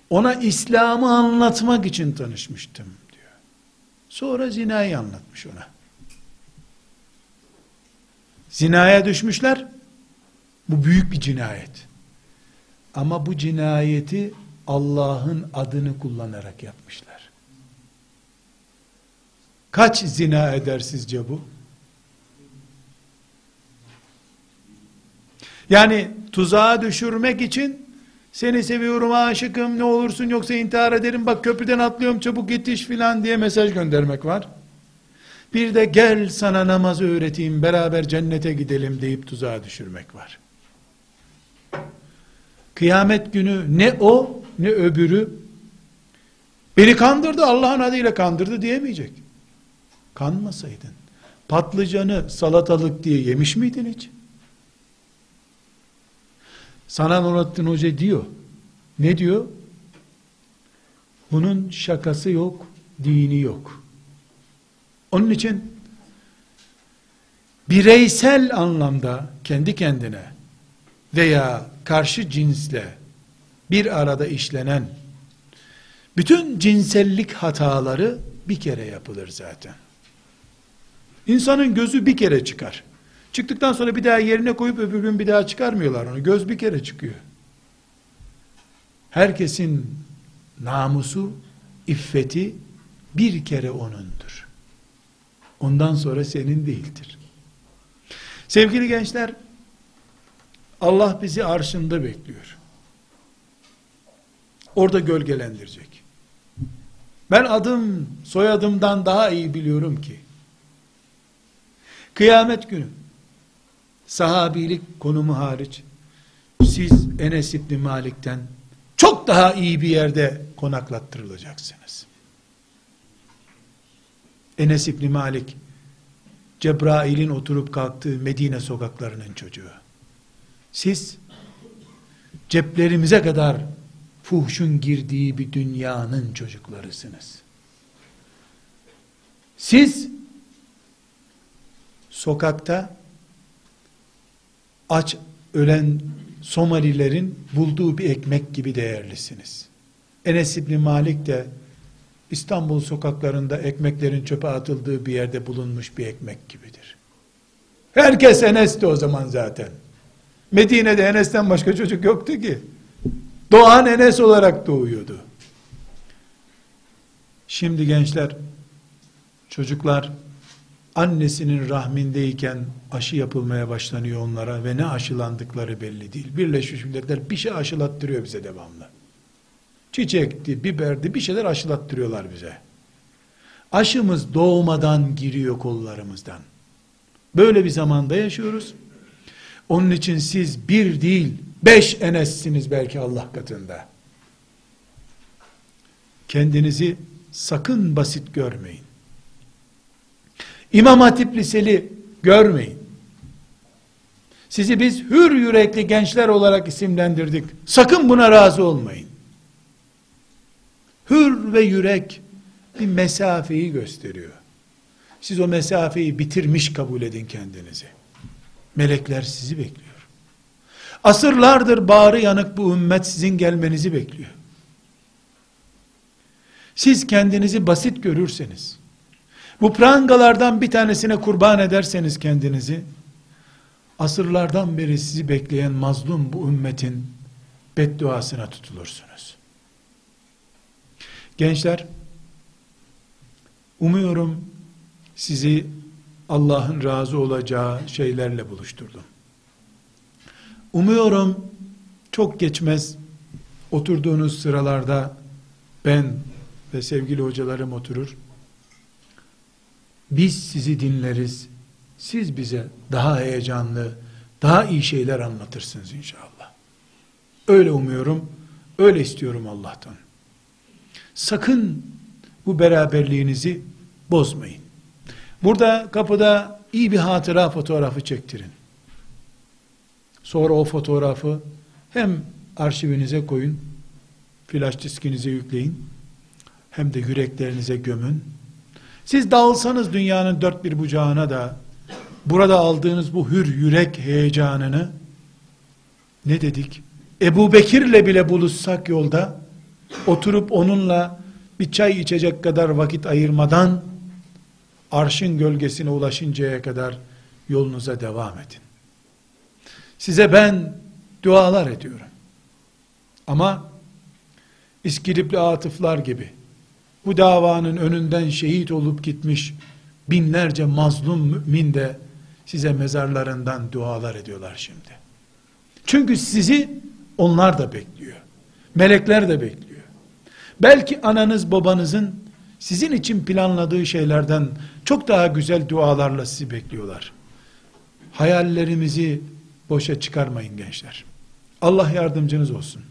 ona İslam'ı anlatmak için tanışmıştım diyor. Sonra zinayı anlatmış ona. Zinaya düşmüşler. Bu büyük bir cinayet. Ama bu cinayeti Allah'ın adını kullanarak yapmışlar. Kaç zina eder sizce bu? Yani tuzağa düşürmek için seni seviyorum aşıkım ne olursun yoksa intihar ederim bak köprüden atlıyorum çabuk yetiş filan diye mesaj göndermek var. Bir de gel sana namaz öğreteyim beraber cennete gidelim deyip tuzağa düşürmek var. Kıyamet günü ne o ne öbürü beni kandırdı Allah'ın adıyla kandırdı diyemeyecek. Kanmasaydın patlıcanı salatalık diye yemiş miydin hiç? Sana Nurattin Hoca diyor. Ne diyor? Bunun şakası yok, dini yok. Onun için bireysel anlamda kendi kendine veya karşı cinsle bir arada işlenen bütün cinsellik hataları bir kere yapılır zaten. İnsanın gözü bir kere çıkar. Çıktıktan sonra bir daha yerine koyup öbür gün bir daha çıkarmıyorlar onu. Göz bir kere çıkıyor. Herkesin namusu, iffeti bir kere onundur. Ondan sonra senin değildir. Sevgili gençler, Allah bizi arşında bekliyor. Orada gölgelendirecek. Ben adım soyadımdan daha iyi biliyorum ki, kıyamet günü, sahabilik konumu hariç, siz Enes İbni Malik'ten çok daha iyi bir yerde konaklattırılacaksınız. Enes İbni Malik, Cebrail'in oturup kalktığı Medine sokaklarının çocuğu. Siz, ceplerimize kadar fuhşun girdiği bir dünyanın çocuklarısınız. Siz, sokakta, aç ölen Somalilerin bulduğu bir ekmek gibi değerlisiniz. Enes İbni Malik de İstanbul sokaklarında ekmeklerin çöpe atıldığı bir yerde bulunmuş bir ekmek gibidir. Herkes Enes'ti o zaman zaten. Medine'de Enes'ten başka çocuk yoktu ki. Doğan Enes olarak doğuyordu. Şimdi gençler, çocuklar annesinin rahmindeyken aşı yapılmaya başlanıyor onlara ve ne aşılandıkları belli değil. Birleşmiş Milletler bir şey aşılattırıyor bize devamlı. Çiçekti, biberdi bir şeyler aşılattırıyorlar bize. Aşımız doğmadan giriyor kollarımızdan. Böyle bir zamanda yaşıyoruz. Onun için siz bir değil, beş enessiniz belki Allah katında. Kendinizi sakın basit görmeyin. İmam Hatip Liseli görmeyin. Sizi biz hür yürekli gençler olarak isimlendirdik. Sakın buna razı olmayın. Hür ve yürek bir mesafeyi gösteriyor. Siz o mesafeyi bitirmiş kabul edin kendinizi. Melekler sizi bekliyor. Asırlardır bağrı yanık bu ümmet sizin gelmenizi bekliyor. Siz kendinizi basit görürseniz, bu prangalardan bir tanesine kurban ederseniz kendinizi, asırlardan beri sizi bekleyen mazlum bu ümmetin bedduasına tutulursunuz. Gençler, umuyorum sizi Allah'ın razı olacağı şeylerle buluşturdum. Umuyorum çok geçmez oturduğunuz sıralarda ben ve sevgili hocalarım oturur. Biz sizi dinleriz. Siz bize daha heyecanlı, daha iyi şeyler anlatırsınız inşallah. Öyle umuyorum, öyle istiyorum Allah'tan. Sakın bu beraberliğinizi bozmayın. Burada kapıda iyi bir hatıra fotoğrafı çektirin. Sonra o fotoğrafı hem arşivinize koyun, flash diskinize yükleyin, hem de yüreklerinize gömün. Siz dağılsanız dünyanın dört bir bucağına da, burada aldığınız bu hür yürek heyecanını, ne dedik? Ebu Bekir'le bile buluşsak yolda, oturup onunla bir çay içecek kadar vakit ayırmadan, arşın gölgesine ulaşıncaya kadar yolunuza devam edin. Size ben dualar ediyorum. Ama İskilipli atıflar gibi bu davanın önünden şehit olup gitmiş binlerce mazlum mümin de size mezarlarından dualar ediyorlar şimdi. Çünkü sizi onlar da bekliyor. Melekler de bekliyor. Belki ananız babanızın sizin için planladığı şeylerden çok daha güzel dualarla sizi bekliyorlar. Hayallerimizi boşa çıkarmayın gençler. Allah yardımcınız olsun.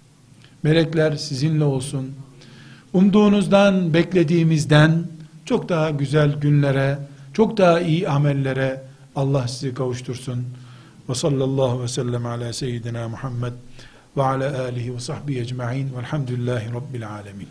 Melekler sizinle olsun. Umduğunuzdan, beklediğimizden çok daha güzel günlere, çok daha iyi amellere Allah sizi kavuştursun. Ve sallallahu ve sellem ala seyyidina Muhammed ve ala alihi ve sahbihi ecma'in velhamdülillahi rabbil alemin.